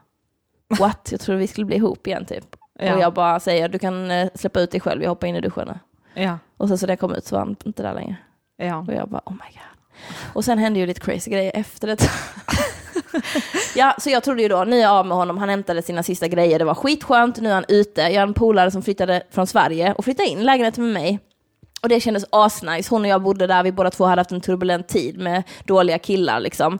what? Jag trodde vi skulle bli ihop igen typ. Ja. Och jag bara säger, du kan eh, släppa ut dig själv, jag hoppar in i duschen nu. Ja. Och sen så det kom ut så var han inte där längre. Ja. Och jag bara, oh my god. Och sen hände ju lite crazy grejer efter det. ja, så jag trodde ju då, nu är jag av med honom, han hämtade sina sista grejer, det var skitskönt, nu är han ute. Jag har en polare som flyttade från Sverige och flyttade in lägenheten med mig. Och det kändes asnice. Hon och jag bodde där, vi båda två hade haft en turbulent tid med dåliga killar liksom.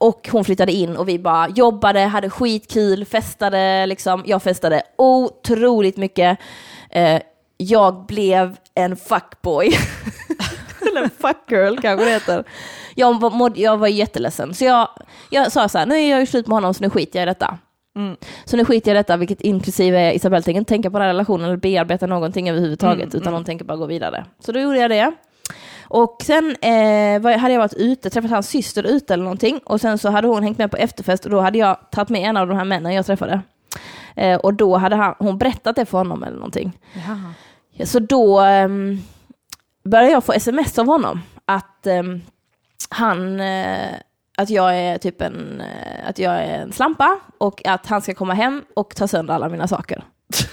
Och hon flyttade in och vi bara jobbade, hade skitkul, festade liksom. Jag festade otroligt mycket. Eh, jag blev en fuckboy. Eller en fuckgirl kanske det heter. Jag var, mådde, jag var jätteledsen. Så jag, jag sa så här, nu är jag ju slut med honom så nu skiter jag i detta. Så nu skiter jag i detta, vilket inklusive Isabelle tänker inte tänka på den här relationen eller bearbeta någonting överhuvudtaget, utan hon tänker bara gå vidare. Så då gjorde jag det. Och sen eh, var, hade jag varit ute, träffat hans syster ute eller någonting, och sen så hade hon hängt med på efterfest och då hade jag tagit med en av de här männen jag träffade. Eh, och då hade han, hon berättat det för honom eller någonting. Jaha. Ja, så då um, började jag få sms av honom att ehm, han, eh, att jag är typ en, eh, att jag är en slampa och att han ska komma hem och ta sönder alla mina saker.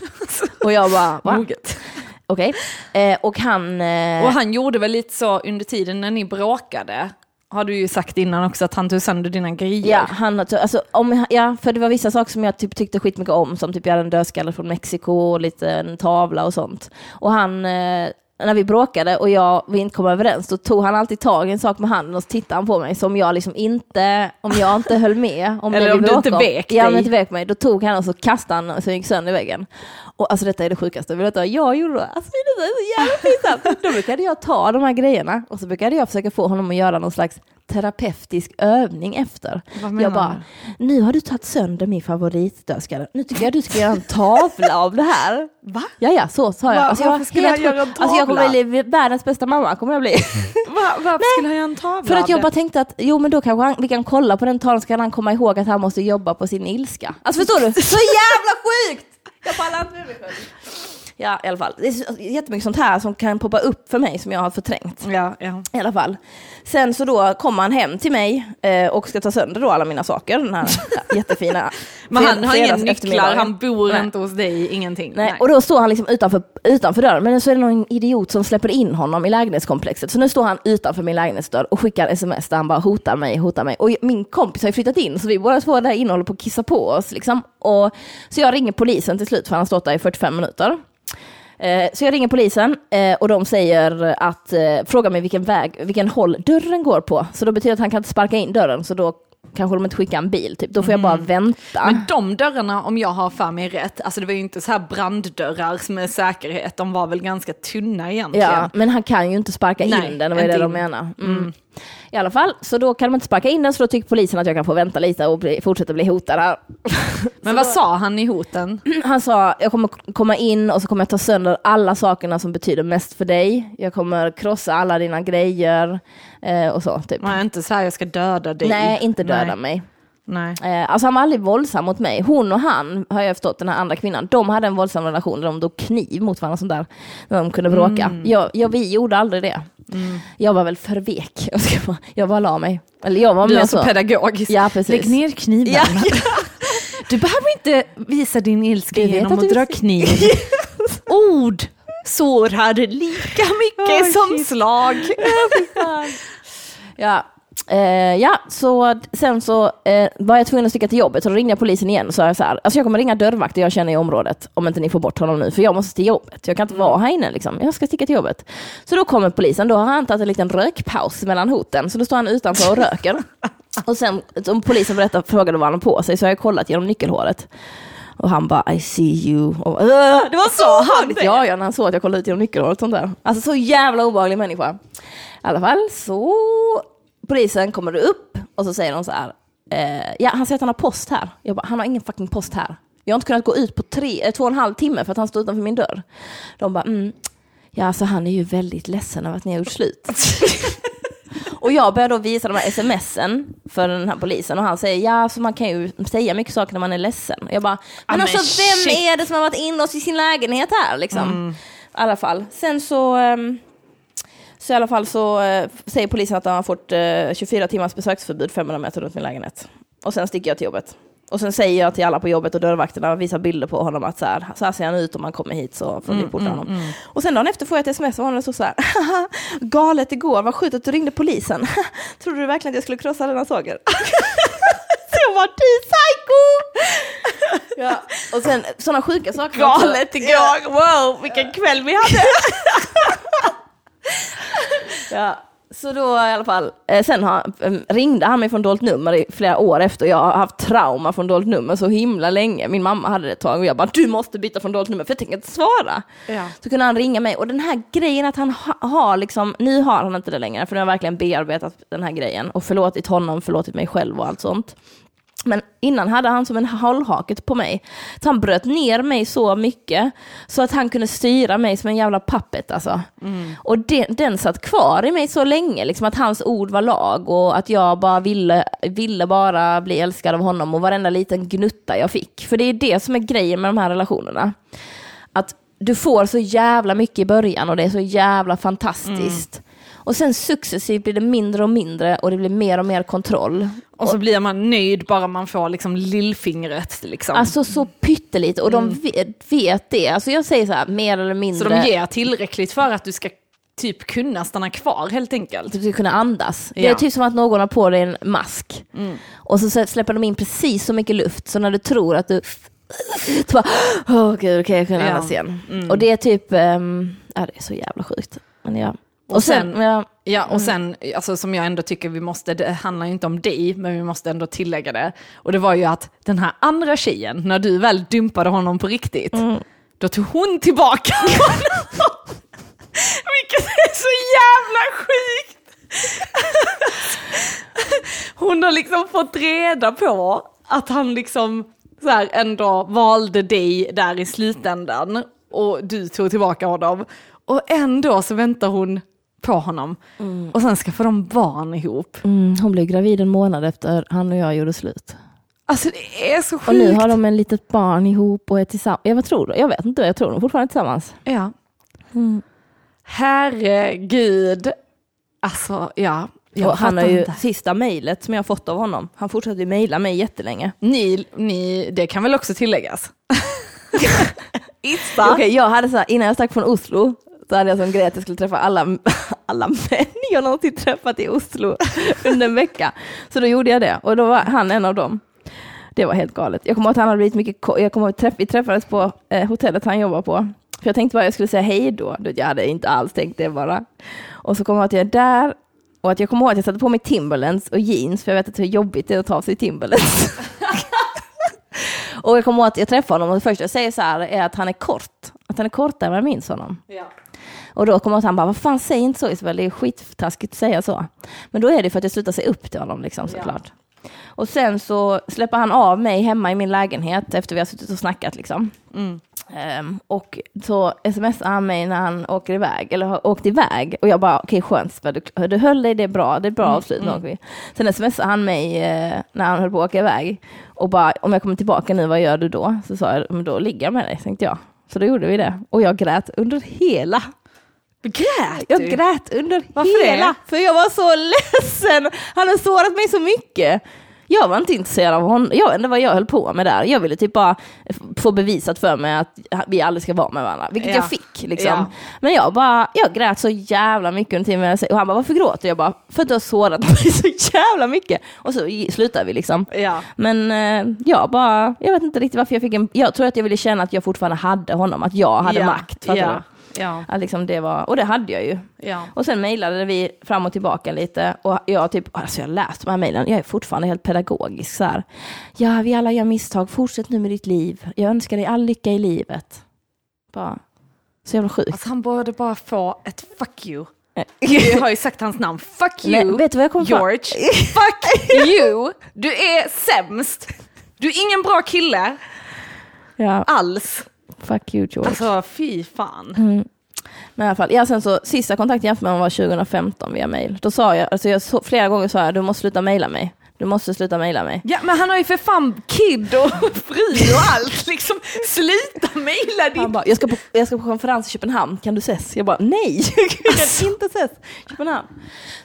och jag bara, va? Moget. Okej. Eh, och han, eh, Och han gjorde väl lite så under tiden när ni bråkade, har du ju sagt innan också, att han tog sönder dina grejer. Ja, han, alltså, om, ja, för det var vissa saker som jag typ tyckte skitmycket om, som typ jag hade en dödskalle från Mexiko och lite en tavla och sånt. Och han, eh, när vi bråkade och jag, vi inte kom överens, då tog han alltid tag i en sak med handen och så tittade han på mig som jag liksom inte, om jag inte höll med. Om Eller det om du inte om. vek Ja, om dig. inte vek mig. Då tog han och så kastade han och så gick sönder i väggen. Och alltså detta är det sjukaste, vill du jag gjorde då? Alltså det är så jävla pinsamt. Då brukade jag ta de här grejerna och så brukade jag försöka få honom att göra någon slags terapeutisk övning efter. Jag bara, nu har du tagit sönder min favoritdödskalle. Nu tycker jag du ska göra en tavla av det här. Va? Ja, ja, så sa jag. Va- Alltså, varför skulle jag göra en sjuk. alltså, jag kommer tavla? bli världens bästa mamma, kommer jag bli. Va, varför skulle han göra en tavla För att jag bara tänkte att, jo men då kanske han, vi kan kolla på den tavlan så kan han komma ihåg att han måste jobba på sin ilska. Alltså förstår du? Så jävla sjukt! Jag pallar inte med mig själv. Ja, i alla fall. Det är jättemycket sånt här som kan poppa upp för mig som jag har förträngt. Ja, ja. I alla fall. Sen så då kommer han hem till mig eh, och ska ta sönder då alla mina saker. Den här jättefina Men han har inga nycklar, han bor Nej. inte hos dig, ingenting. Nej, och då står han liksom utanför, utanför dörren, men så är det någon idiot som släpper in honom i lägenhetskomplexet. Så nu står han utanför min lägenhetsdörr och skickar sms där han bara hotar mig, hotar mig. Och min kompis har ju flyttat in, så vi båda två där inne håller på att kissa på oss. Liksom. Och, så jag ringer polisen till slut, för han har stått där i 45 minuter. Eh, Så jag ringer polisen eh, och de säger att, eh, fråga mig vilken väg, vilken håll dörren går på. Så då betyder det att han kan inte sparka in dörren, så då kanske de inte skickar en bil. Typ. Då får jag bara vänta. Men de dörrarna, om jag har för mig rätt, alltså det var ju inte så här branddörrar med säkerhet, de var väl ganska tunna egentligen. Ja, men han kan ju inte sparka Nej, in den, det var ju det de in. menar. Mm. I alla fall, så då kan de inte sparka in den, så då tycker polisen att jag kan få vänta lite och bli, fortsätta bli hotad här. Men vad sa han i hoten? Han sa, jag kommer komma in och så kommer jag ta sönder alla sakerna som betyder mest för dig. Jag kommer krossa alla dina grejer eh, och så. Typ. Nej, inte så här jag ska döda dig. Nej, inte döda Nej. mig. Nej. Eh, alltså han var aldrig våldsam mot mig. Hon och han, har jag förstått, den här andra kvinnan, de hade en våldsam relation där de drog kniv mot varandra sånt där, när de kunde bråka. Jag, jag, vi gjorde aldrig det. Jag var väl för vek. Jag, ska bara, jag bara la mig. Eller jag var Du är alltså så. pedagogisk. Ja, precis. Lägg ner kniven. Ja, Du behöver inte visa din ilska genom att att, dra kniv. Ord sårar lika mycket Oh, som shit. slag. Ja, eh, ja, så sen så eh, var jag tvungen att sticka till jobbet, så då ringde jag polisen igen och sa så här, alltså jag kommer ringa dörrvakter jag känner i området, om inte ni får bort honom nu, för jag måste till jobbet. Jag kan inte vara här inne liksom, jag ska sticka till jobbet. Så då kommer polisen, då har han tagit en liten rökpaus mellan hoten, så då står han utanför och röker. Och sen, om polisen berättade, frågade vad han har på sig, så har jag kollat genom nyckelhåret. Och han bara, I see you. Och, "Åh, det var så han Ja, ja, när han såg att jag kollade ut genom nyckelhåret. Sånt där. Alltså så jävla obehaglig människa. I alla fall så, polisen kommer upp och så säger de så här, eh, ja han säger att han har post här. Jag bara, han har ingen fucking post här. Jag har inte kunnat gå ut på tre, eh, två och en halv timme för att han står utanför min dörr. De bara, mm, ja alltså han är ju väldigt ledsen över att ni har gjort slut. Och jag börjar då visa de här smsen för den här polisen och han säger ja, så man kan ju säga mycket saker när man är ledsen. Och jag bara, men alltså vem shit. är det som har varit inne i sin lägenhet här liksom? I alla fall. Sen så, ehm, så i alla fall så eh, säger polisen att han har fått eh, 24 timmars besöksförbud 500 meter runt min lägenhet. Och sen sticker jag till jobbet. Och sen säger jag till alla på jobbet och dörrvakterna och visar bilder på honom att så här, så här ser han ut om man kommer hit så får ni porta honom. Och sen dagen efter får jag ett sms av honom det står så här, "Haha, galet igår, vad sjukt att du ringde polisen. Trodde du verkligen att jag skulle krossa dina saker? så jag var du psycho! ja. Och sen sådana sjuka saker. Galet igår. Wow, vilken kväll vi hade! ja. Så då i alla fall, eh, sen har, eh, ringde han mig från dolt nummer i flera år efter. Jag har haft trauma från dolt nummer så himla länge. Min mamma hade det ett tag och jag bara, du måste byta från dolt nummer för jag tänker inte svara. Ja. Så kunde han ringa mig och den här grejen att han ha, har liksom, nu har han inte det längre för nu har jag verkligen bearbetat den här grejen och förlåtit honom, förlåtit mig själv och allt sånt. Men innan hade han som en hållhaket på mig. Så han bröt ner mig så mycket så att han kunde styra mig som en jävla puppet alltså. Och den, den satt kvar i mig så länge, liksom att hans ord var lag och att jag bara ville, ville bara bli älskad av honom och varenda liten gnutta jag fick. För det är det som är grejen med de här relationerna. Att du får så jävla mycket i början och det är så jävla fantastiskt. Och sen successivt blir det mindre och mindre och det blir mer och mer kontroll. Och så blir man nöjd bara man får liksom lillfingret. Liksom. Alltså så pyttelite och de vet, vet det. Alltså jag säger så här, mer eller så mindre. de ger tillräckligt för att du ska typ kunna stanna kvar helt enkelt. du ska kunna andas. Det Ja. är typ som att någon har på dig en mask. Och så släpper de in precis så mycket luft så när du tror att du... Så bara, åh gud, okej jag kan Ja. andas igen. Och det är typ, ehm, ja det är så jävla sjukt. Men ja. Och, sen, sen- ja, Ja, och sen, alltså, som jag ändå tycker vi måste, det handlar ju inte om dig, men vi måste ändå tillägga det. Och det var ju att den här andra tjejen, när du väl dumpade honom på riktigt, då tog hon tillbaka honom. Vilket är så jävla sjukt! Hon har liksom fått reda på att han liksom så här ändå valde dig där i slutändan och du tog tillbaka honom. Och ändå så väntar hon på honom. Och sen ska få de barn ihop. Mm, hon blev gravid en månad efter han och jag gjorde slut. Alltså det är så sjukt. Och nu har de en litet barn ihop och är tillsammans. Jag vad tror du? Jag vet inte, jag tror de är fortfarande tillsammans. Ja. Herregud. Alltså ja. jag han har ju inte. sista mejlet som jag har fått av honom. Han fortsätter ju mejla mig jättelänge. Ni, ni, det kan väl också tilläggas. Issa. Okej, jag hade så här, innan jag stack från Oslo så hade jag som grej att jag skulle träffa alla, alla män jag någonsin träffat i Oslo under en vecka. Så då gjorde jag det och då var han en av dem. Det var helt galet. Jag kommer ihåg att han hade blivit mycket, jag kommer ihåg att träff, vi träffades på eh, hotellet han jobbar på. För jag tänkte bara jag skulle säga hej då. Jag hade inte alls tänkt det bara. Och så kommer jag ihåg att jag är där och att jag kommer ihåg att jag satte på mig Timberlands och jeans för jag vet att hur jobbigt det är att ta av sig Timberlands. och jag kommer ihåg att jag träffade honom och det första jag säger så här är att han är kort. Att han är kortare än vad jag minns honom. Ja. Och då kommer han bara, vad fan säg inte så Isabel, det är skittaskigt att säga så. Men då är det för att jag slutar se upp till honom liksom såklart. Och sen så släpper han av mig hemma i min lägenhet efter vi har suttit och snackat liksom. Ehm, och så smsar han mig när han åker iväg, eller har åkt iväg. Och jag bara, okej skönt, Isabel, du, du höll dig, det är bra, det är bra avslut. Mm. Sen smsar han mig eh, när han höll på att åka iväg. Och bara, om jag kommer tillbaka nu, vad gör du då? Så sa jag, men då ligger jag med dig, tänkte jag. Så då gjorde vi det. Och jag grät under hela Grät jag du? grät under Varför hela, det? för jag var så ledsen. Han har sårat mig så mycket. Jag var inte intresserad av honom. Jag vet inte vad jag höll på med där. Jag ville typ bara få bevisat för mig att vi aldrig ska vara med varandra, vilket Ja. jag fick. Liksom. Ja. Men jag bara, jag grät så jävla mycket under tiden. Och han bara, varför gråter? Jag bara, för att du har sårat mig så jävla mycket. Och så slutade vi liksom. Ja. Men eh, jag bara, jag vet inte riktigt varför jag fick en, jag tror att jag ville känna att jag fortfarande hade honom, att jag hade makt. fattar Ja. du? Ja. Att liksom det var, och det hade jag ju. Ja. Och sen mejlade vi fram och tillbaka lite och jag typ, alltså jag har läst de här mejlen, jag är fortfarande helt pedagogisk så här. Ja, vi alla gör misstag, fortsätt nu med ditt liv. Jag önskar dig all lycka i livet. Bara, så jävla sjukt. Alltså han borde bara få ett fuck you. Jag har ju sagt hans namn. Fuck you, Nej, vet du vad jag kom på? George. Fuck you. Du är sämst. Du är ingen bra kille Ja, alls. Fuck you George. Alltså fy fan. Mm. Men i alla fall, ja, sen så sista kontakten jag med honom var 2015 via mail. Då sa jag, alltså jag så, flera gånger sa jag, du måste sluta mejla mig. Du måste sluta mejla mig. Ja men han har ju för fan kid och fru och allt. Liksom, sluta mejla Han din... bara, jag ska, på, jag ska på konferens i Köpenhamn, kan du ses? Jag bara, nej, jag kan inte ses Köpenhamn.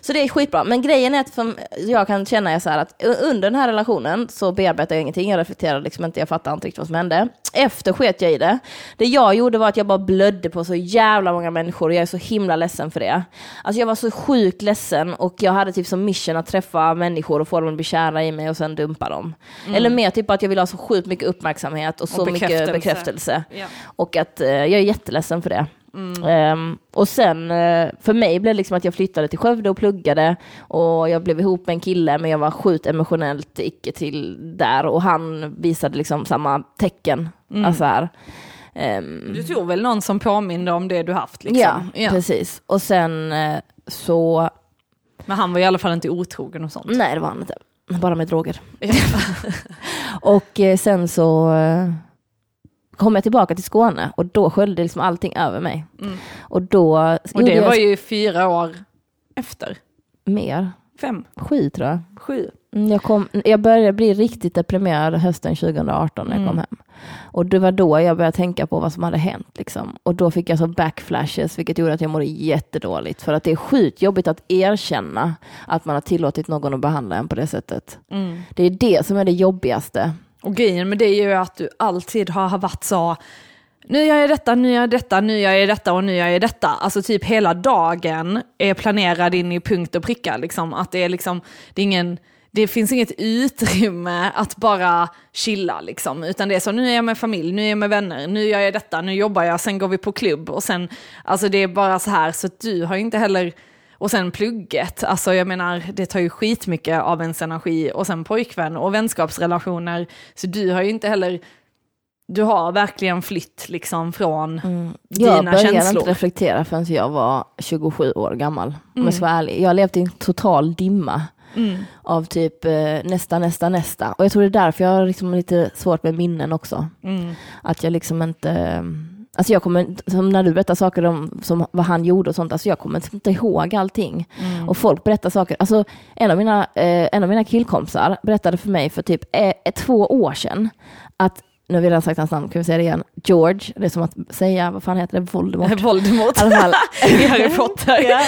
Så det är skitbra, men grejen är att för, jag kan känna så här att under den här relationen så bearbetar jag ingenting, jag reflekterar liksom inte, jag fattar inte riktigt vad som hände. Efter sket jag i det. Det jag gjorde var att jag bara blödde på så jävla många människor och jag är så himla ledsen för det. Alltså jag var så sjukt ledsen och jag hade typ som mission att träffa människor och få dem att bli kära i mig och sen dumpa dem. Eller mer typ att jag ville ha så sjukt mycket uppmärksamhet och så Och mycket bekräftelse. Ja. Och att eh, jag är jätteledsen för det. Ehm, och sen eh, för mig blev det liksom att jag flyttade till Skövde och pluggade och jag blev ihop med en kille men jag var sjukt emotionellt icke till där och han visade liksom samma tecken. Alltså här. Ehm, Du tog väl någon som påminde om det du haft liksom? ja, precis. Och sen eh, så, Men han var i alla fall inte otrogen och sånt. nej det var han inte, bara med droger. Och eh, sen så eh, kom jag tillbaka till Skåne och då sköljde liksom allting över mig. Mm. Och då Och det jag var ju fyra år efter. mer, Fem. sju tror jag. Sju. Mm, Jag, kom, jag började bli riktigt deprimerad hösten 2018 när jag Mm. kom hem. Och det var då jag började tänka på vad som hade hänt. Liksom. Och då fick jag så backflashes, vilket gjorde att jag mådde jättedåligt. För att det är sjukt jobbigt att erkänna att man har tillåtit någon att behandla en på det sättet. Mm. Det är det som är det jobbigaste. Och grejen med det är ju att du alltid har varit så, nu gör jag detta, nu gör jag detta, nu gör jag detta och nu gör jag detta. Alltså typ hela dagen är planerad in i punkt och pricka. Liksom. Att det, är liksom, det, är ingen, det finns inget utrymme att bara chilla. Liksom. Utan det är så, nu är jag med familj, nu är jag med vänner, nu gör jag detta, nu jobbar jag, sen går vi på klubb. Och sen, alltså det är bara så här, så du har inte heller och sen plugget, alltså jag menar det tar ju skitmycket av ens energi och sen pojkvän och vänskapsrelationer. Så du har ju inte heller du har verkligen flytt liksom från Jag dina började känslor. inte reflektera förrän jag var 27 år gammal. Om jag ska vara ärlig. Jag levt i en total dimma. Av typ eh, nästa, nästa, nästa. Och jag tror det är därför jag har liksom lite svårt med minnen också. Att jag liksom inte... Alltså jag kommer, som när du berättar saker om som, vad han gjorde och sånt, alltså jag kommer inte ihåg allting. Och folk berättar saker, alltså en av mina, eh, en av mina killkompisar berättade för mig för typ eh, två år sedan att nu har vi redan sagt hans namn, kan vi säga det igen? George, det är som att säga, vad fan heter det, Voldemort? Voldemort I Harry Potter. Ja.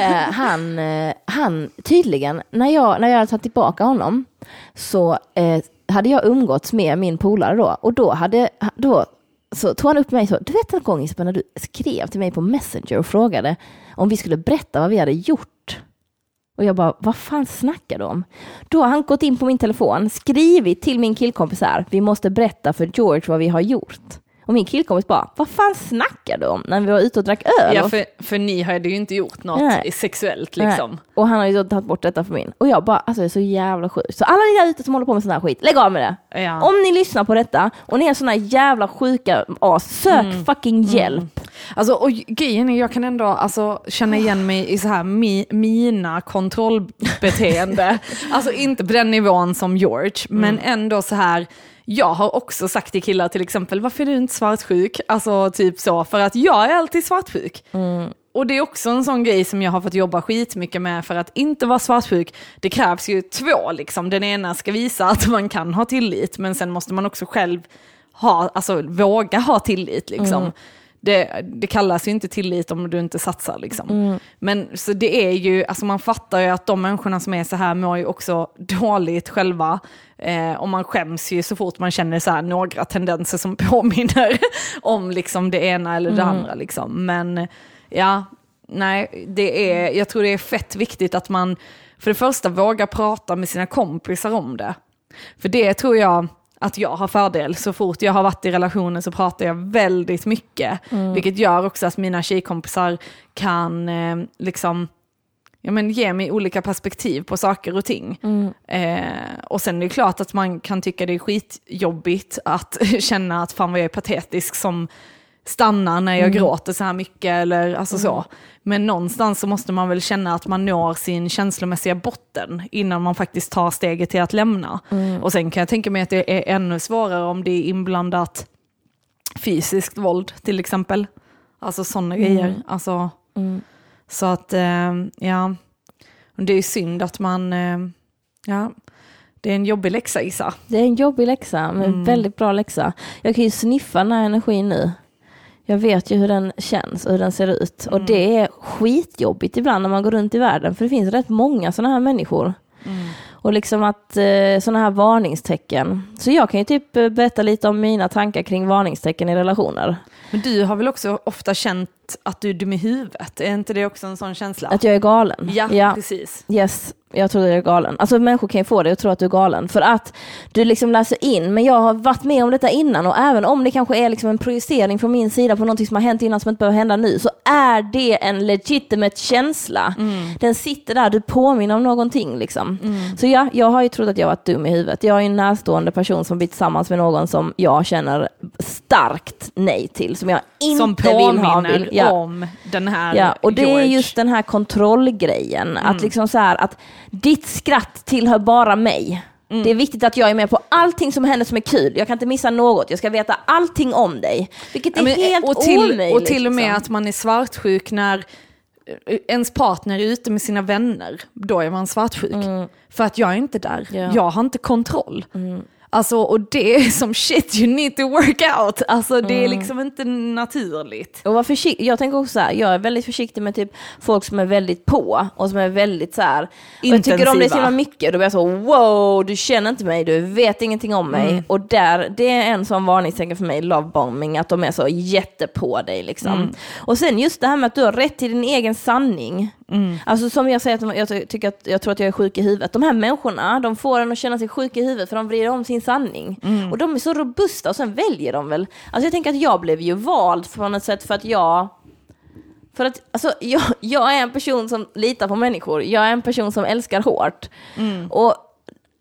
Eh, han, eh, han tydligen, när jag, när jag hade tagit tillbaka honom, så eh, hade jag umgåtts med min polare då, och då hade, då så tog han upp mig så, du vet en gång Isabel, när du skrev till mig på Messenger och frågade om vi skulle berätta vad vi hade gjort. Och jag bara, vad fan snackar du om? Då har han gått in på min telefon, skrivit till min killkompis här, vi måste berätta för George vad vi har gjort. Och min killkompis bara, vad fan snackar du om? När vi var ute och drack öl. Ja, för, för ni hade ju inte gjort något Nej. sexuellt Nej. liksom. Och han har ju då tagit bort detta för min. Och jag bara, alltså det är så jävla sjukt. Så alla ni där ute som håller på med sån här skit, lägg av med det. Ja. Om ni lyssnar på detta och ni är såna jävla sjuka as, sök Mm. fucking hjälp. Alltså, och grejen är, jag kan ändå alltså, känna igen mig i så här mi, mina kontrollbeteende. alltså inte på den nivån som George, men ändå så här, jag har också sagt till killar till exempel, varför är du inte svartsjuk? Alltså typ så, för att jag är alltid svartsjuk. Och det är också en sån grej som jag har fått jobba skitmycket med för att inte vara svartsjuk. Det krävs ju två, liksom. den ena ska visa att man kan ha tillit, men sen måste man också själv ha, alltså, våga ha tillit. Liksom. Det, det kallas ju inte tillit om du inte satsar. Liksom. Men så det är ju, alltså man fattar ju att de människorna som är så här mår ju också dåligt själva. Eh, och man skäms ju så fort man känner så här några tendenser som påminner om liksom det ena eller det andra. Liksom. Men ja, nej, det är, jag tror det är fett viktigt att man för det första vågar prata med sina kompisar om det. För det tror jag att jag har fördel. Så fort jag har varit i relationer så pratar jag väldigt mycket. Vilket gör också att mina tjejkompisar kan eh, liksom ja, men ge mig olika perspektiv på saker och ting. Eh, och sen är det klart att man kan tycka det är skitjobbigt att känna att fan vad jag är patetisk som stannar när jag gråter så här mycket eller alltså så. Men någonstans så måste man väl känna att man når sin känslomässiga botten innan man faktiskt tar steget till att lämna. Och sen kan jag tänka mig att det är ännu svårare om det är inblandat fysiskt våld till exempel. Alltså sådana grejer. Alltså, Så att, eh, ja, det är ju synd att man, eh, ja, det är en jobbig läxa Isa. Det är en jobbig läxa, men en väldigt bra läxa. Jag kan ju sniffa den här energin nu. Jag vet ju hur den känns och hur den ser ut. Och det är skitjobbigt ibland när man går runt i världen, för det finns rätt många sådana här människor. Och liksom att eh, sådana här varningstecken. Så jag kan ju typ eh, berätta lite om mina tankar kring varningstecken i relationer. Men du har väl också ofta känt att du är dum i huvudet? Är inte det också en sån känsla? Att jag är galen. ja, precis. Yes, jag tror jag är galen. Alltså människor kan ju få dig att tro att du är galen för att du liksom läser in, men jag har varit med om detta innan och även om det kanske är liksom en projicering från min sida på någonting som har hänt innan som inte behöver hända nu så är det en legitimate känsla. Den sitter där, du påminner om någonting liksom. Så ja, jag har ju trott att jag varit dum i huvudet. Jag är en närstående person som blir tillsammans med någon som jag känner starkt nej till, som jag inte Som vill ha. Vill, ja. om den här Ja, och det är George. just den här kontrollgrejen. Att liksom så här, att ditt skratt tillhör bara mig. Det är viktigt att jag är med på allting som händer som är kul. Jag kan inte missa något. Jag ska veta allting om dig. Vilket är Ja, men, eh, helt och till, omöjligt. Och till och med liksom. att man är svartsjuk när eh, ens partner är ute med sina vänner. Då är man svartsjuk. För att jag är inte där. Mm. Ja. Jag har inte kontroll. Alltså, och det är som shit you need to work out. Alltså det är Mm. liksom inte naturligt. Och var. Jag tänker också så här, jag är väldigt försiktig med typ folk som är väldigt på och som är väldigt så här. Och jag tycker om det så Intensiva. himla mycket. Då blir jag så wow, du känner inte mig, du vet ingenting om mig. Mm. Och där, det är en sån varningstecken för mig, love bombing, att de är så jättepå dig liksom. Mm. Och sen just det här med att du har rätt till din egen sanning. Mm. Alltså som jag säger, att de- jag ty- tycker att jag tror att jag är sjuk i huvudet. De här människorna, de får en att känna sig sjuk i huvudet för de vrider om sin sanning. Mm. Och de är så robusta och sen väljer de väl. Alltså jag tänker att jag blev ju vald på något sätt för att jag för att alltså, jag, jag är en person som litar på människor. Jag är en person som älskar hårt. Och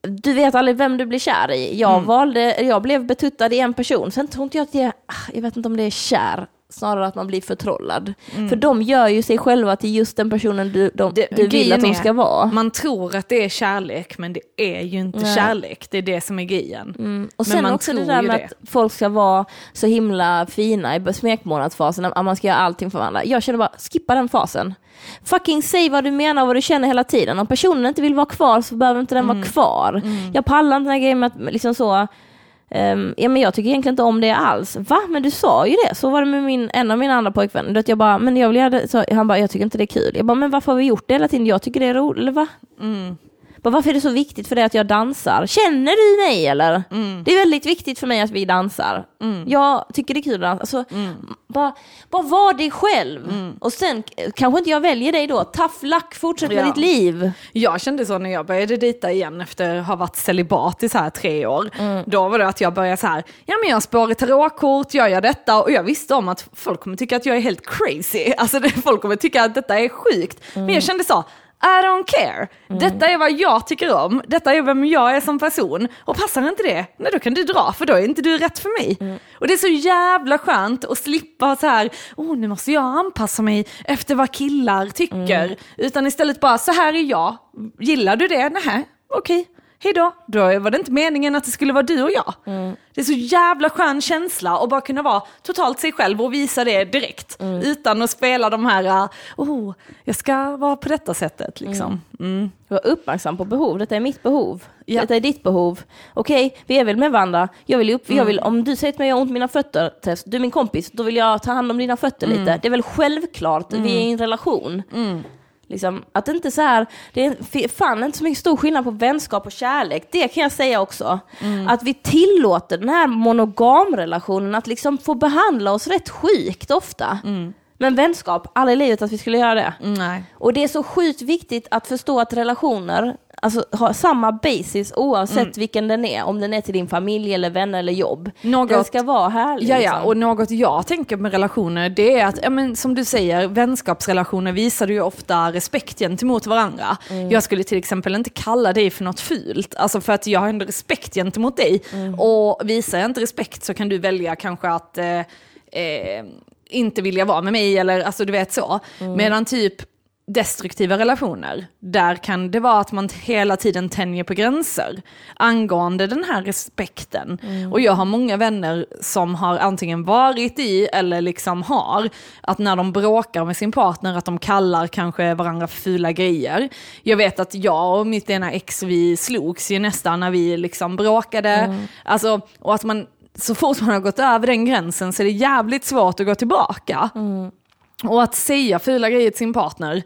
du vet aldrig vem du blir kär i. Jag valde, jag blev betuttad i en person, sen tror inte jag att det är, jag vet inte om det är kär, snarare att man blir förtrollad. För de gör ju sig själva till just den personen du, de, Det- du vill att de ska vara. Man tror att det är kärlek, men det är ju inte Nej. kärlek. Det är det som är grejen. Och Men sen också det där med det. att folk ska vara så himla fina i smekmånadsfasen, att man ska göra allting för varandra. Jag känner bara, skippa den fasen. Fucking säg vad du menar och vad du känner hela tiden. Om personen inte vill vara kvar så behöver inte den Mm. vara kvar. Jag pallar inte den här grejen med att liksom så, Um, ja men jag tycker egentligen inte om det alls. Va? Men du sa ju det. Så var det med min, en av mina andra pojkvänner. Jag bara, men jag vill göra det. Så han bara, jag tycker inte det är kul. Jag bara, men varför har vi gjort det hela tiden? Jag tycker det är roligt. Va? Mm. Bara, varför är det så viktigt för dig att jag dansar? Känner du mig eller? Det är väldigt viktigt för mig att vi dansar. Jag tycker det är kul att dansa. Alltså, bara, bara var dig själv. Och sen eh, kanske inte jag väljer dig då. Tough luck, fortsätt med Ja. ditt liv. Jag kände så när jag började dejta igen efter att ha varit celibat i så här tre år. Mm. Då var det att jag började så här, ja men jag spår i tarotkort, jag gör detta och jag visste om att folk kommer tycka att jag är helt crazy. Alltså folk kommer tycka att detta är sjukt. Men Mm. jag kände så, I don't care. Detta är vad jag tycker om, detta är vem jag är som person. Och passar inte det, nej då kan du dra för då är inte du rätt för mig. Mm. Och det är så jävla skönt att slippa så här, oh nu måste jag anpassa mig efter vad killar tycker. Mm. Utan istället bara, så här är jag, gillar du det? Nej, okej. Hej då. Då var det inte meningen att det skulle vara du och jag. Mm. Det är så jävla skön känsla att bara kunna vara totalt sig själv och visa det direkt. Mm. Utan att spela de här, uh, oh, jag ska vara på detta sättet liksom. Mm. Var uppmärksam på behov. Detta är mitt behov. Ja. Detta är ditt behov. Okej, vi är väl med varandra. Jag vill upp, jag vill, om du säger till mig att jag har ont i mina fötter, Tess, du är min kompis, då vill jag ta hand om dina fötter lite. Det är väl självklart, vi är i en relation. Liksom, att det inte så här, det är fan inte så mycket stor skillnad på vänskap och kärlek. Det kan jag säga också. Att vi tillåter den här monogamrelationen att liksom få behandla oss rätt sjukt ofta. Men vänskap, aldrig i livet att vi skulle göra det. Nej. Och det är så sjukt viktigt att förstå att relationer alltså, har samma basis oavsett Mm. vilken den är. Om den är till din familj eller vänner eller jobb. Något- Den ska vara härlig. Ja, ja, liksom. och något jag tänker med relationer det är att, ja, men, som du säger, vänskapsrelationer visar ju ofta respekt gentemot varandra. Jag skulle till exempel inte kalla dig för något fult, alltså för att jag har ändå respekt gentemot dig. Och visar jag inte respekt så kan du välja kanske att eh, eh, inte vilja vara med mig eller alltså du vet så. Medan typ destruktiva relationer, där kan det vara att man hela tiden tänjer på gränser angående den här respekten. Och jag har många vänner som har antingen varit i eller liksom har, att när de bråkar med sin partner att de kallar kanske varandra för fula grejer. Jag vet att jag och mitt ena ex, vi slogs ju nästan när vi liksom bråkade. Alltså, och att man, så fort man har gått över den gränsen så är det jävligt svårt att gå tillbaka. Och att säga fula grejer till sin partner,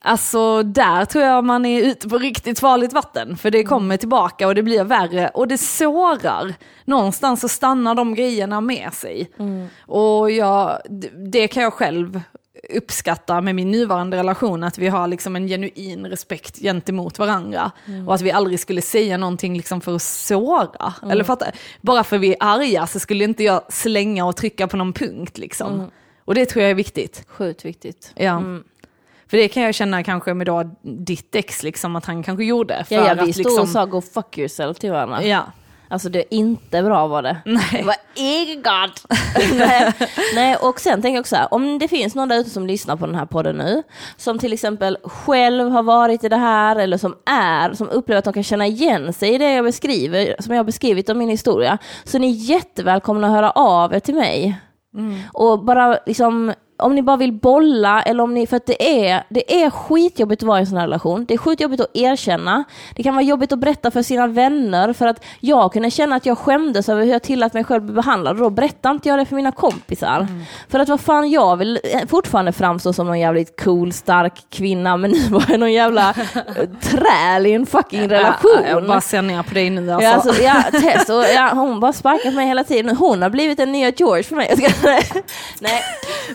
alltså där tror jag man är ute på riktigt farligt vatten. För det kommer tillbaka och det blir värre och det sårar. Någonstans så stannar de grejerna med sig. Och jag, det kan jag själv uppskatta med min nuvarande relation, att vi har liksom en genuin respekt gentemot varandra. Och att vi aldrig skulle säga någonting liksom för att såra. Eller fatta, bara för vi är arga så skulle inte jag slänga och trycka på någon punkt. Liksom. Och det tror jag är viktigt. Sjukt viktigt. Ja. För det kan jag känna kanske med då ditt ex, liksom, att han kanske gjorde. För Ja, ja, vi att stod liksom, och sa go fuck yourself till varandra. Ja. Alltså det är inte bra var det. Nej. Det var egot. Nej. Nej, och sen tänker jag också så här, om det finns någon där ute som lyssnar på den här podden nu, som till exempel själv har varit i det här, eller som är, som upplever att de kan känna igen sig i det jag beskriver, som jag har beskrivit om min historia, så ni är jättevälkomna att höra av er till mig. Och bara liksom, om ni bara vill bolla eller om ni, för att det är, det är skitjobbigt att vara i en sån här relation. Det är skitjobbigt att erkänna. Det kan vara jobbigt att berätta för sina vänner för att jag kunde känna att jag skämdes över hur jag tillät mig själv bli behandlad och då berättar inte jag det för mina kompisar. För att vad fan, jag vill eh, fortfarande framstå som någon jävligt cool, stark kvinna men nu var jag någon jävla eh, träl i en fucking relation. Ja, jag bara ser ner på dig nu alltså. Ja, alltså, ja, Tess, och, ja, hon bara sparkat mig hela tiden. Hon har blivit en nya George för mig. Nej,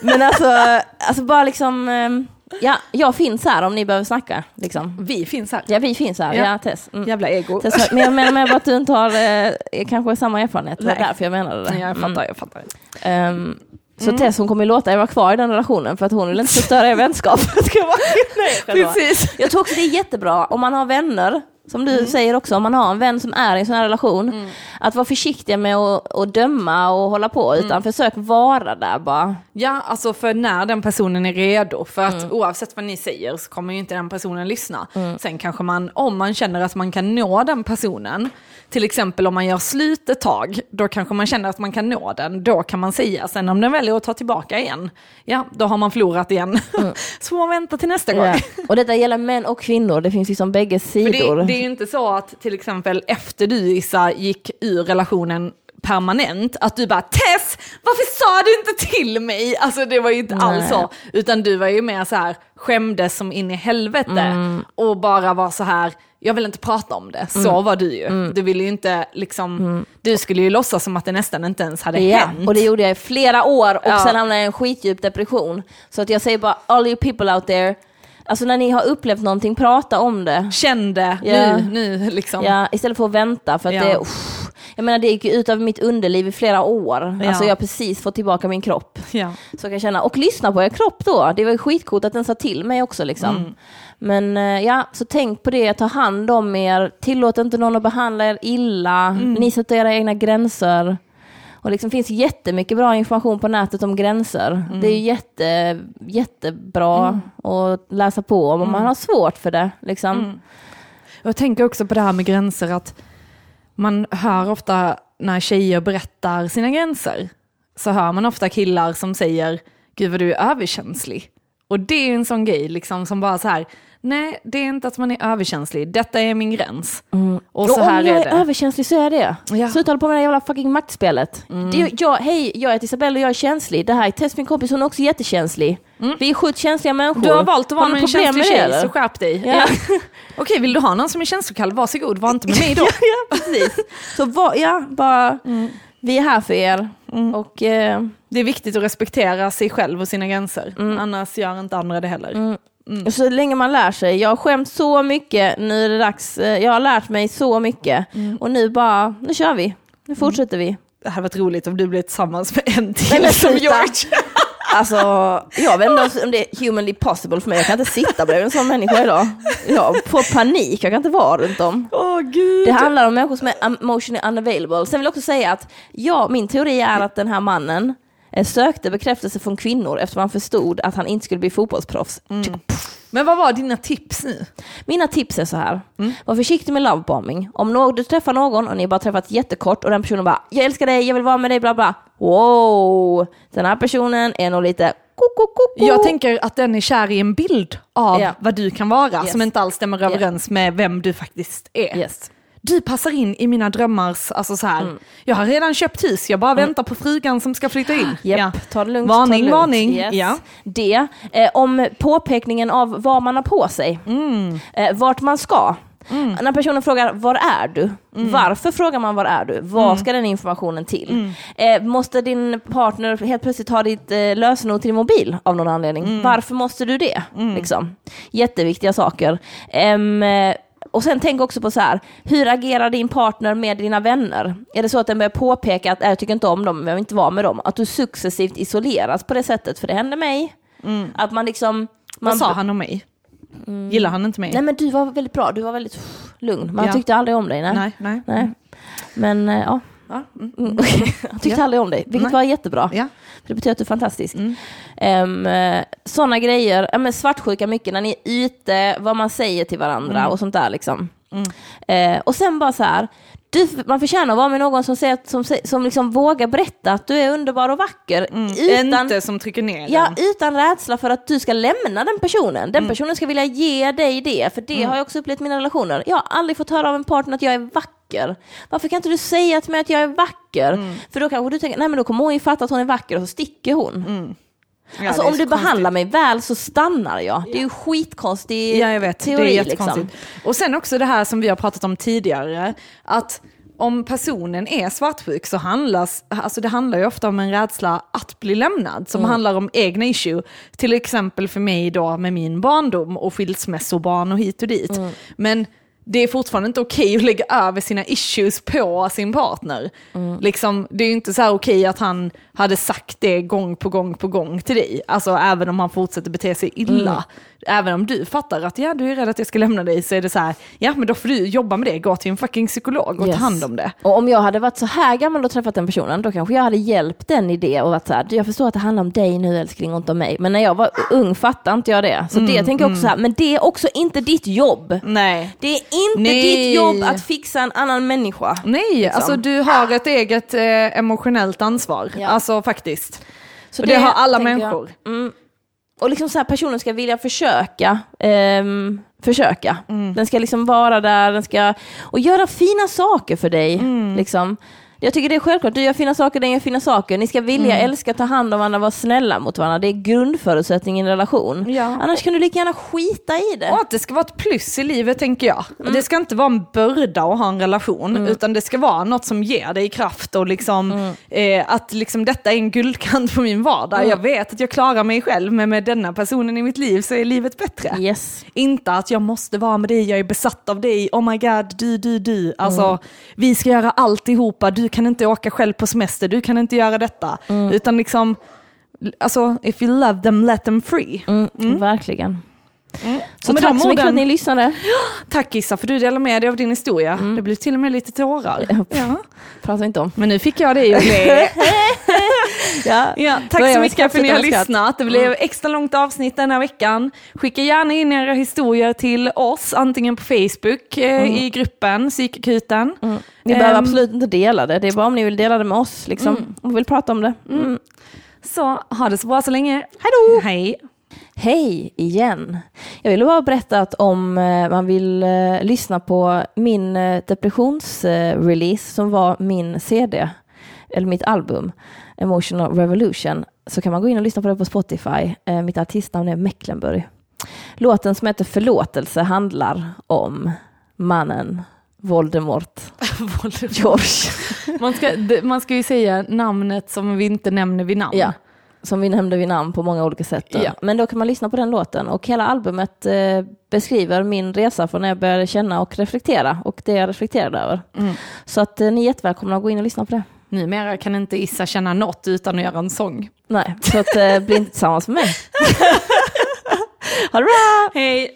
men alltså, alltså bara liksom, ehm, ja, jag finns här om ni behöver snacka. Liksom. Vi finns här. Ja, vi finns här. Ja. Ja, Tess. Mm. Jävla ego. Tess. Men jag menar med att du inte har eh, kanske samma erfarenhet. Det var därför jag menade det. Ja, jag fattar, jag fattar. Mm. Så Tess hon kommer låta er vara kvar i den relationen för att hon vill inte förstöra er vänskap. Nej. Precis. Jag tror också det är jättebra om man har vänner som du säger också, om man har en vän som är i en sån här relation, att vara försiktiga med att, att döma och hålla på, utan försök vara där bara. Ja, alltså för när den personen är redo, för att Mm. oavsett vad ni säger så kommer ju inte den personen lyssna. Sen kanske man, om man känner att man kan nå den personen, till exempel om man gör slut ett tag, då kanske man känner att man kan nå den, då kan man säga. Sen om den väljer att ta tillbaka igen, ja då har man förlorat igen. så får man vänta till nästa gång. Ja. Och detta gäller män och kvinnor, det finns liksom bägge sidor. Är ju inte så att till exempel efter du Issa gick ur relationen permanent, att du bara Tess, varför sa du inte till mig? Alltså det var ju inte alls Nej. så, utan du var ju mer så här skämdes som in i helvete Mm. och bara var så här, jag vill inte prata om det. Så Mm. var du ju. Du ville ju inte liksom, du skulle ju låtsas som att det nästan inte ens hade Ja, hänt. och det gjorde jag i flera år och Ja. sen hamnade jag i en skitdjup depression. Så att jag säger bara, all you people out there, alltså när ni har upplevt någonting, prata om det. Kände Ja. nu, nu liksom. Ja, istället för att vänta, för att Ja. det, uff, jag menar det gick ju ut av mitt underliv i flera år. Ja. Alltså jag har precis fått tillbaka min kropp. Ja. Så kan jag känna, och lyssna på er kropp då. Det var ju skitcoolt att den sa till mig också liksom. Mm. Men eh, ja, så tänk på det, ta hand om er, tillåt inte någon att behandla er illa, Mm. ni sätter era egna gränser. Och liksom finns jättemycket bra information på nätet om gränser. Mm. Det är ju jätte, jättebra att läsa på om Mm. man har svårt för det. Liksom. Jag tänker också på det här med gränser, att man hör ofta när tjejer berättar sina gränser, så hör man ofta killar som säger, gud vad du är överkänslig. Och det är en sån grej liksom som bara så här, nej det är inte att man är överkänslig, detta är min gräns. Och så och här om jag är är, det. överkänslig så är det. Ja. Mm. Sluta hålla på med det jävla fucking maktspelet. Det är, jag, hej, jag heter Isabelle och jag är känslig. Det här är Tess, min kompis, hon är också jättekänslig. Vi är sjukt känsliga människor. Mm. Du har valt att vara med en känslig det, tjej, eller? så skärp dig. Ja. Okej, vill du ha någon som är känslokall, varsågod, var inte med mig då. ja, precis. Så var, ja, bara, vi är här för er. Och eh, Det är viktigt att respektera sig själv och sina gränser, annars gör inte andra det heller. Så länge man lär sig. Jag har skämt så mycket, nu är det dags. Eh, Jag har lärt mig så mycket. Och nu bara, nu kör vi. Nu fortsätter vi. Det hade varit roligt om du blev tillsammans med en Nej, till men som. George. Alltså, jag vet inte om det är humanly possible för mig. Jag kan inte sitta bredvid en sån människa idag. Jag får panik, jag kan inte vara runt dem. Åh gud. Det handlar om människor som är emotionally unavailable. Sen vill jag också säga att ja, min teori är att den här mannen sökte bekräftelse från kvinnor eftersom han förstod att han inte skulle bli fotbollsproffs. Men vad var dina tips nu? Mina tips är så här. Var försiktig med lovebombing. Om någon, du träffar någon och ni bara träffat jättekort och den personen bara “jag älskar dig, jag vill vara med dig”, bla bla. Wow! Den här personen är nog lite. Jag tänker att den är kär i en bild av Ja. vad du kan vara, Yes. som inte alls stämmer överens med vem du faktiskt är. Yes. Du passar in i mina drömmars, alltså så här. jag har redan köpt hus, jag bara väntar på frugan som ska flytta in. Japp, Ja. ta det lugnt. Varning, det lugnt. varning. Yes. Ja. Det, eh, om påpekningen av vad man har på sig, Mm. eh, vart man ska. När personen frågar var är du? Mm. Varför frågar man var är du? Vad ska den informationen till? Mm. Eh, måste din partner helt plötsligt ha ditt eh, lösenord till din mobil av någon anledning? Mm. Varför måste du det? Liksom. Jätteviktiga saker. Eh, och sen tänk också på så här, hur agerar din partner med dina vänner? Är det så att den börjar påpeka att "Äh, jag tycker inte om dem, jag vill inte vara med dem? Att du successivt isoleras på det sättet, för det hände mig. Att man liksom... Man Vad sa han om mig? Gillar han inte mig? Nej men du var väldigt bra, du var väldigt pff, lugn. Man Ja. tyckte aldrig om dig. Nej. nej. nej. Nej. Men eh, ja, Ja. Mm. mm. han tyckte Ja. aldrig om dig, vilket Nej. var jättebra. Ja. Det betyder att du är fantastisk. Mm. Um, Sådana grejer, ja, men svartsjuka mycket när ni är ute, vad man säger till varandra Mm. och sånt där liksom. Eh, och sen bara så här, du, man förtjänar att vara med någon som, säger, som, som liksom vågar berätta att du är underbar och vacker. Utan, Mm. Inte som trycker ner Ja, den. utan rädsla för att du ska lämna den personen. Den personen ska vilja ge dig det, för det har jag också upplevt i mina relationer. Jag har aldrig fått höra av en partner att jag är vacker. Varför kan inte du säga till mig att jag är vacker? För då kanske du tänker, nej men då kommer hon ju fatta att hon är vacker och så sticker hon. Ja, alltså om du behandlar mig väl så stannar jag. Det är ju skitkonstig Ja, jag vet. teori. det är liksom. jättekonstigt. Och sen också det här som vi har pratat om tidigare, att om personen är svartsjuk så handlas, alltså det handlar ju ofta om en rädsla att bli lämnad, som handlar om egna issue. Till exempel för mig då med min barndom och skilsmässobarn och hit och dit. Men det är fortfarande inte okej att lägga över sina issues på sin partner. Liksom, det är ju inte så här okej att han hade sagt det gång på gång på gång till dig, alltså även om han fortsätter bete sig illa. Även om du fattar att ja, du är rädd att jag ska lämna dig så är det så här, ja men då får du jobba med det, gå till en fucking psykolog och Yes. ta hand om det. Och om jag hade varit så här gammal och träffat den personen, då kanske jag hade hjälpt den i det och varit så här, "Du, jag förstår att det handlar om dig nu älskling och inte om mig. Men när jag var ung fattade inte jag det. Så det tänker jag också så här, men det är också inte ditt jobb. Nej. Det är inte Nej. ditt jobb att fixa en annan människa. Nej, alltså du har ett eget eh, emotionellt ansvar. Ja. Alltså faktiskt. Så och det, har alla tänker jag- människor. Mm. Och liksom så här, personen ska vilja försöka. ehm, försöka. Mm. Den ska liksom vara där, den ska och göra fina saker för dig. Mm. Liksom. Jag tycker det är självklart, du gör fina saker, den gör fina saker. Ni ska vilja, Mm. älska, ta hand om varandra, vara snälla mot varandra. Det är grundförutsättningen i en relation. Ja. Annars kan du lika gärna skita i det. Och att det ska vara ett plus i livet tänker jag. Mm. Det ska inte vara en börda att ha en relation, utan det ska vara något som ger dig kraft och liksom, Mm. eh, att liksom detta är en guldkant på min vardag. Jag vet att jag klarar mig själv, men med denna personen i mitt liv så är livet bättre. Yes. Inte att jag måste vara med dig, jag är besatt av dig, oh my god, du, du, du. Alltså, vi ska göra alltihopa, du kan inte åka själv på semester, du kan inte göra detta. Utan liksom, alltså, if you love them, let them free. Mm, Verkligen. Så Och med tack så mycket för att ni lyssnade. Tack Issa för du delar med dig av din historia. Det blir till och med lite tårar. Ja. Pratar inte om. Men nu fick jag att le. Ja. Ja, tack så mycket för att ni har lyssnat. Det blev extra långt avsnitt den här veckan. Skicka gärna in era historier till oss, antingen på Facebook eh, i gruppen Psykakuten. Ni behöver Ehm, absolut inte dela det, det är bara om ni vill dela det med oss liksom, och vill prata om det. Mm. Så ha det så bra så länge. Hej då! Hej! Hej igen! Jag ville bara berätta att om eh, man vill eh, lyssna på min eh, depressionsrelease som var min CD, eller mitt album, Emotional Revolution, så kan man gå in och lyssna på det på Spotify. Eh, mitt artistnamn är Mecklenburg. Låten som heter Förlåtelse handlar om mannen Voldemort George. Man ska, man ska ju säga namnet som vi inte nämner vid namn. Ja, som vi nämnde vid namn på många olika sätt. Ja. Men då kan man lyssna på den låten och hela albumet eh, beskriver min resa från när jag började känna och reflektera och det jag reflekterade över. Mm. Så att eh, ni är jättevälkomna att gå in och lyssna på det. Numera kan inte Issa känna något utan att göra en sång. Nej, så att, eh, bli inte tillsammans med mig. ha det bra! Hej!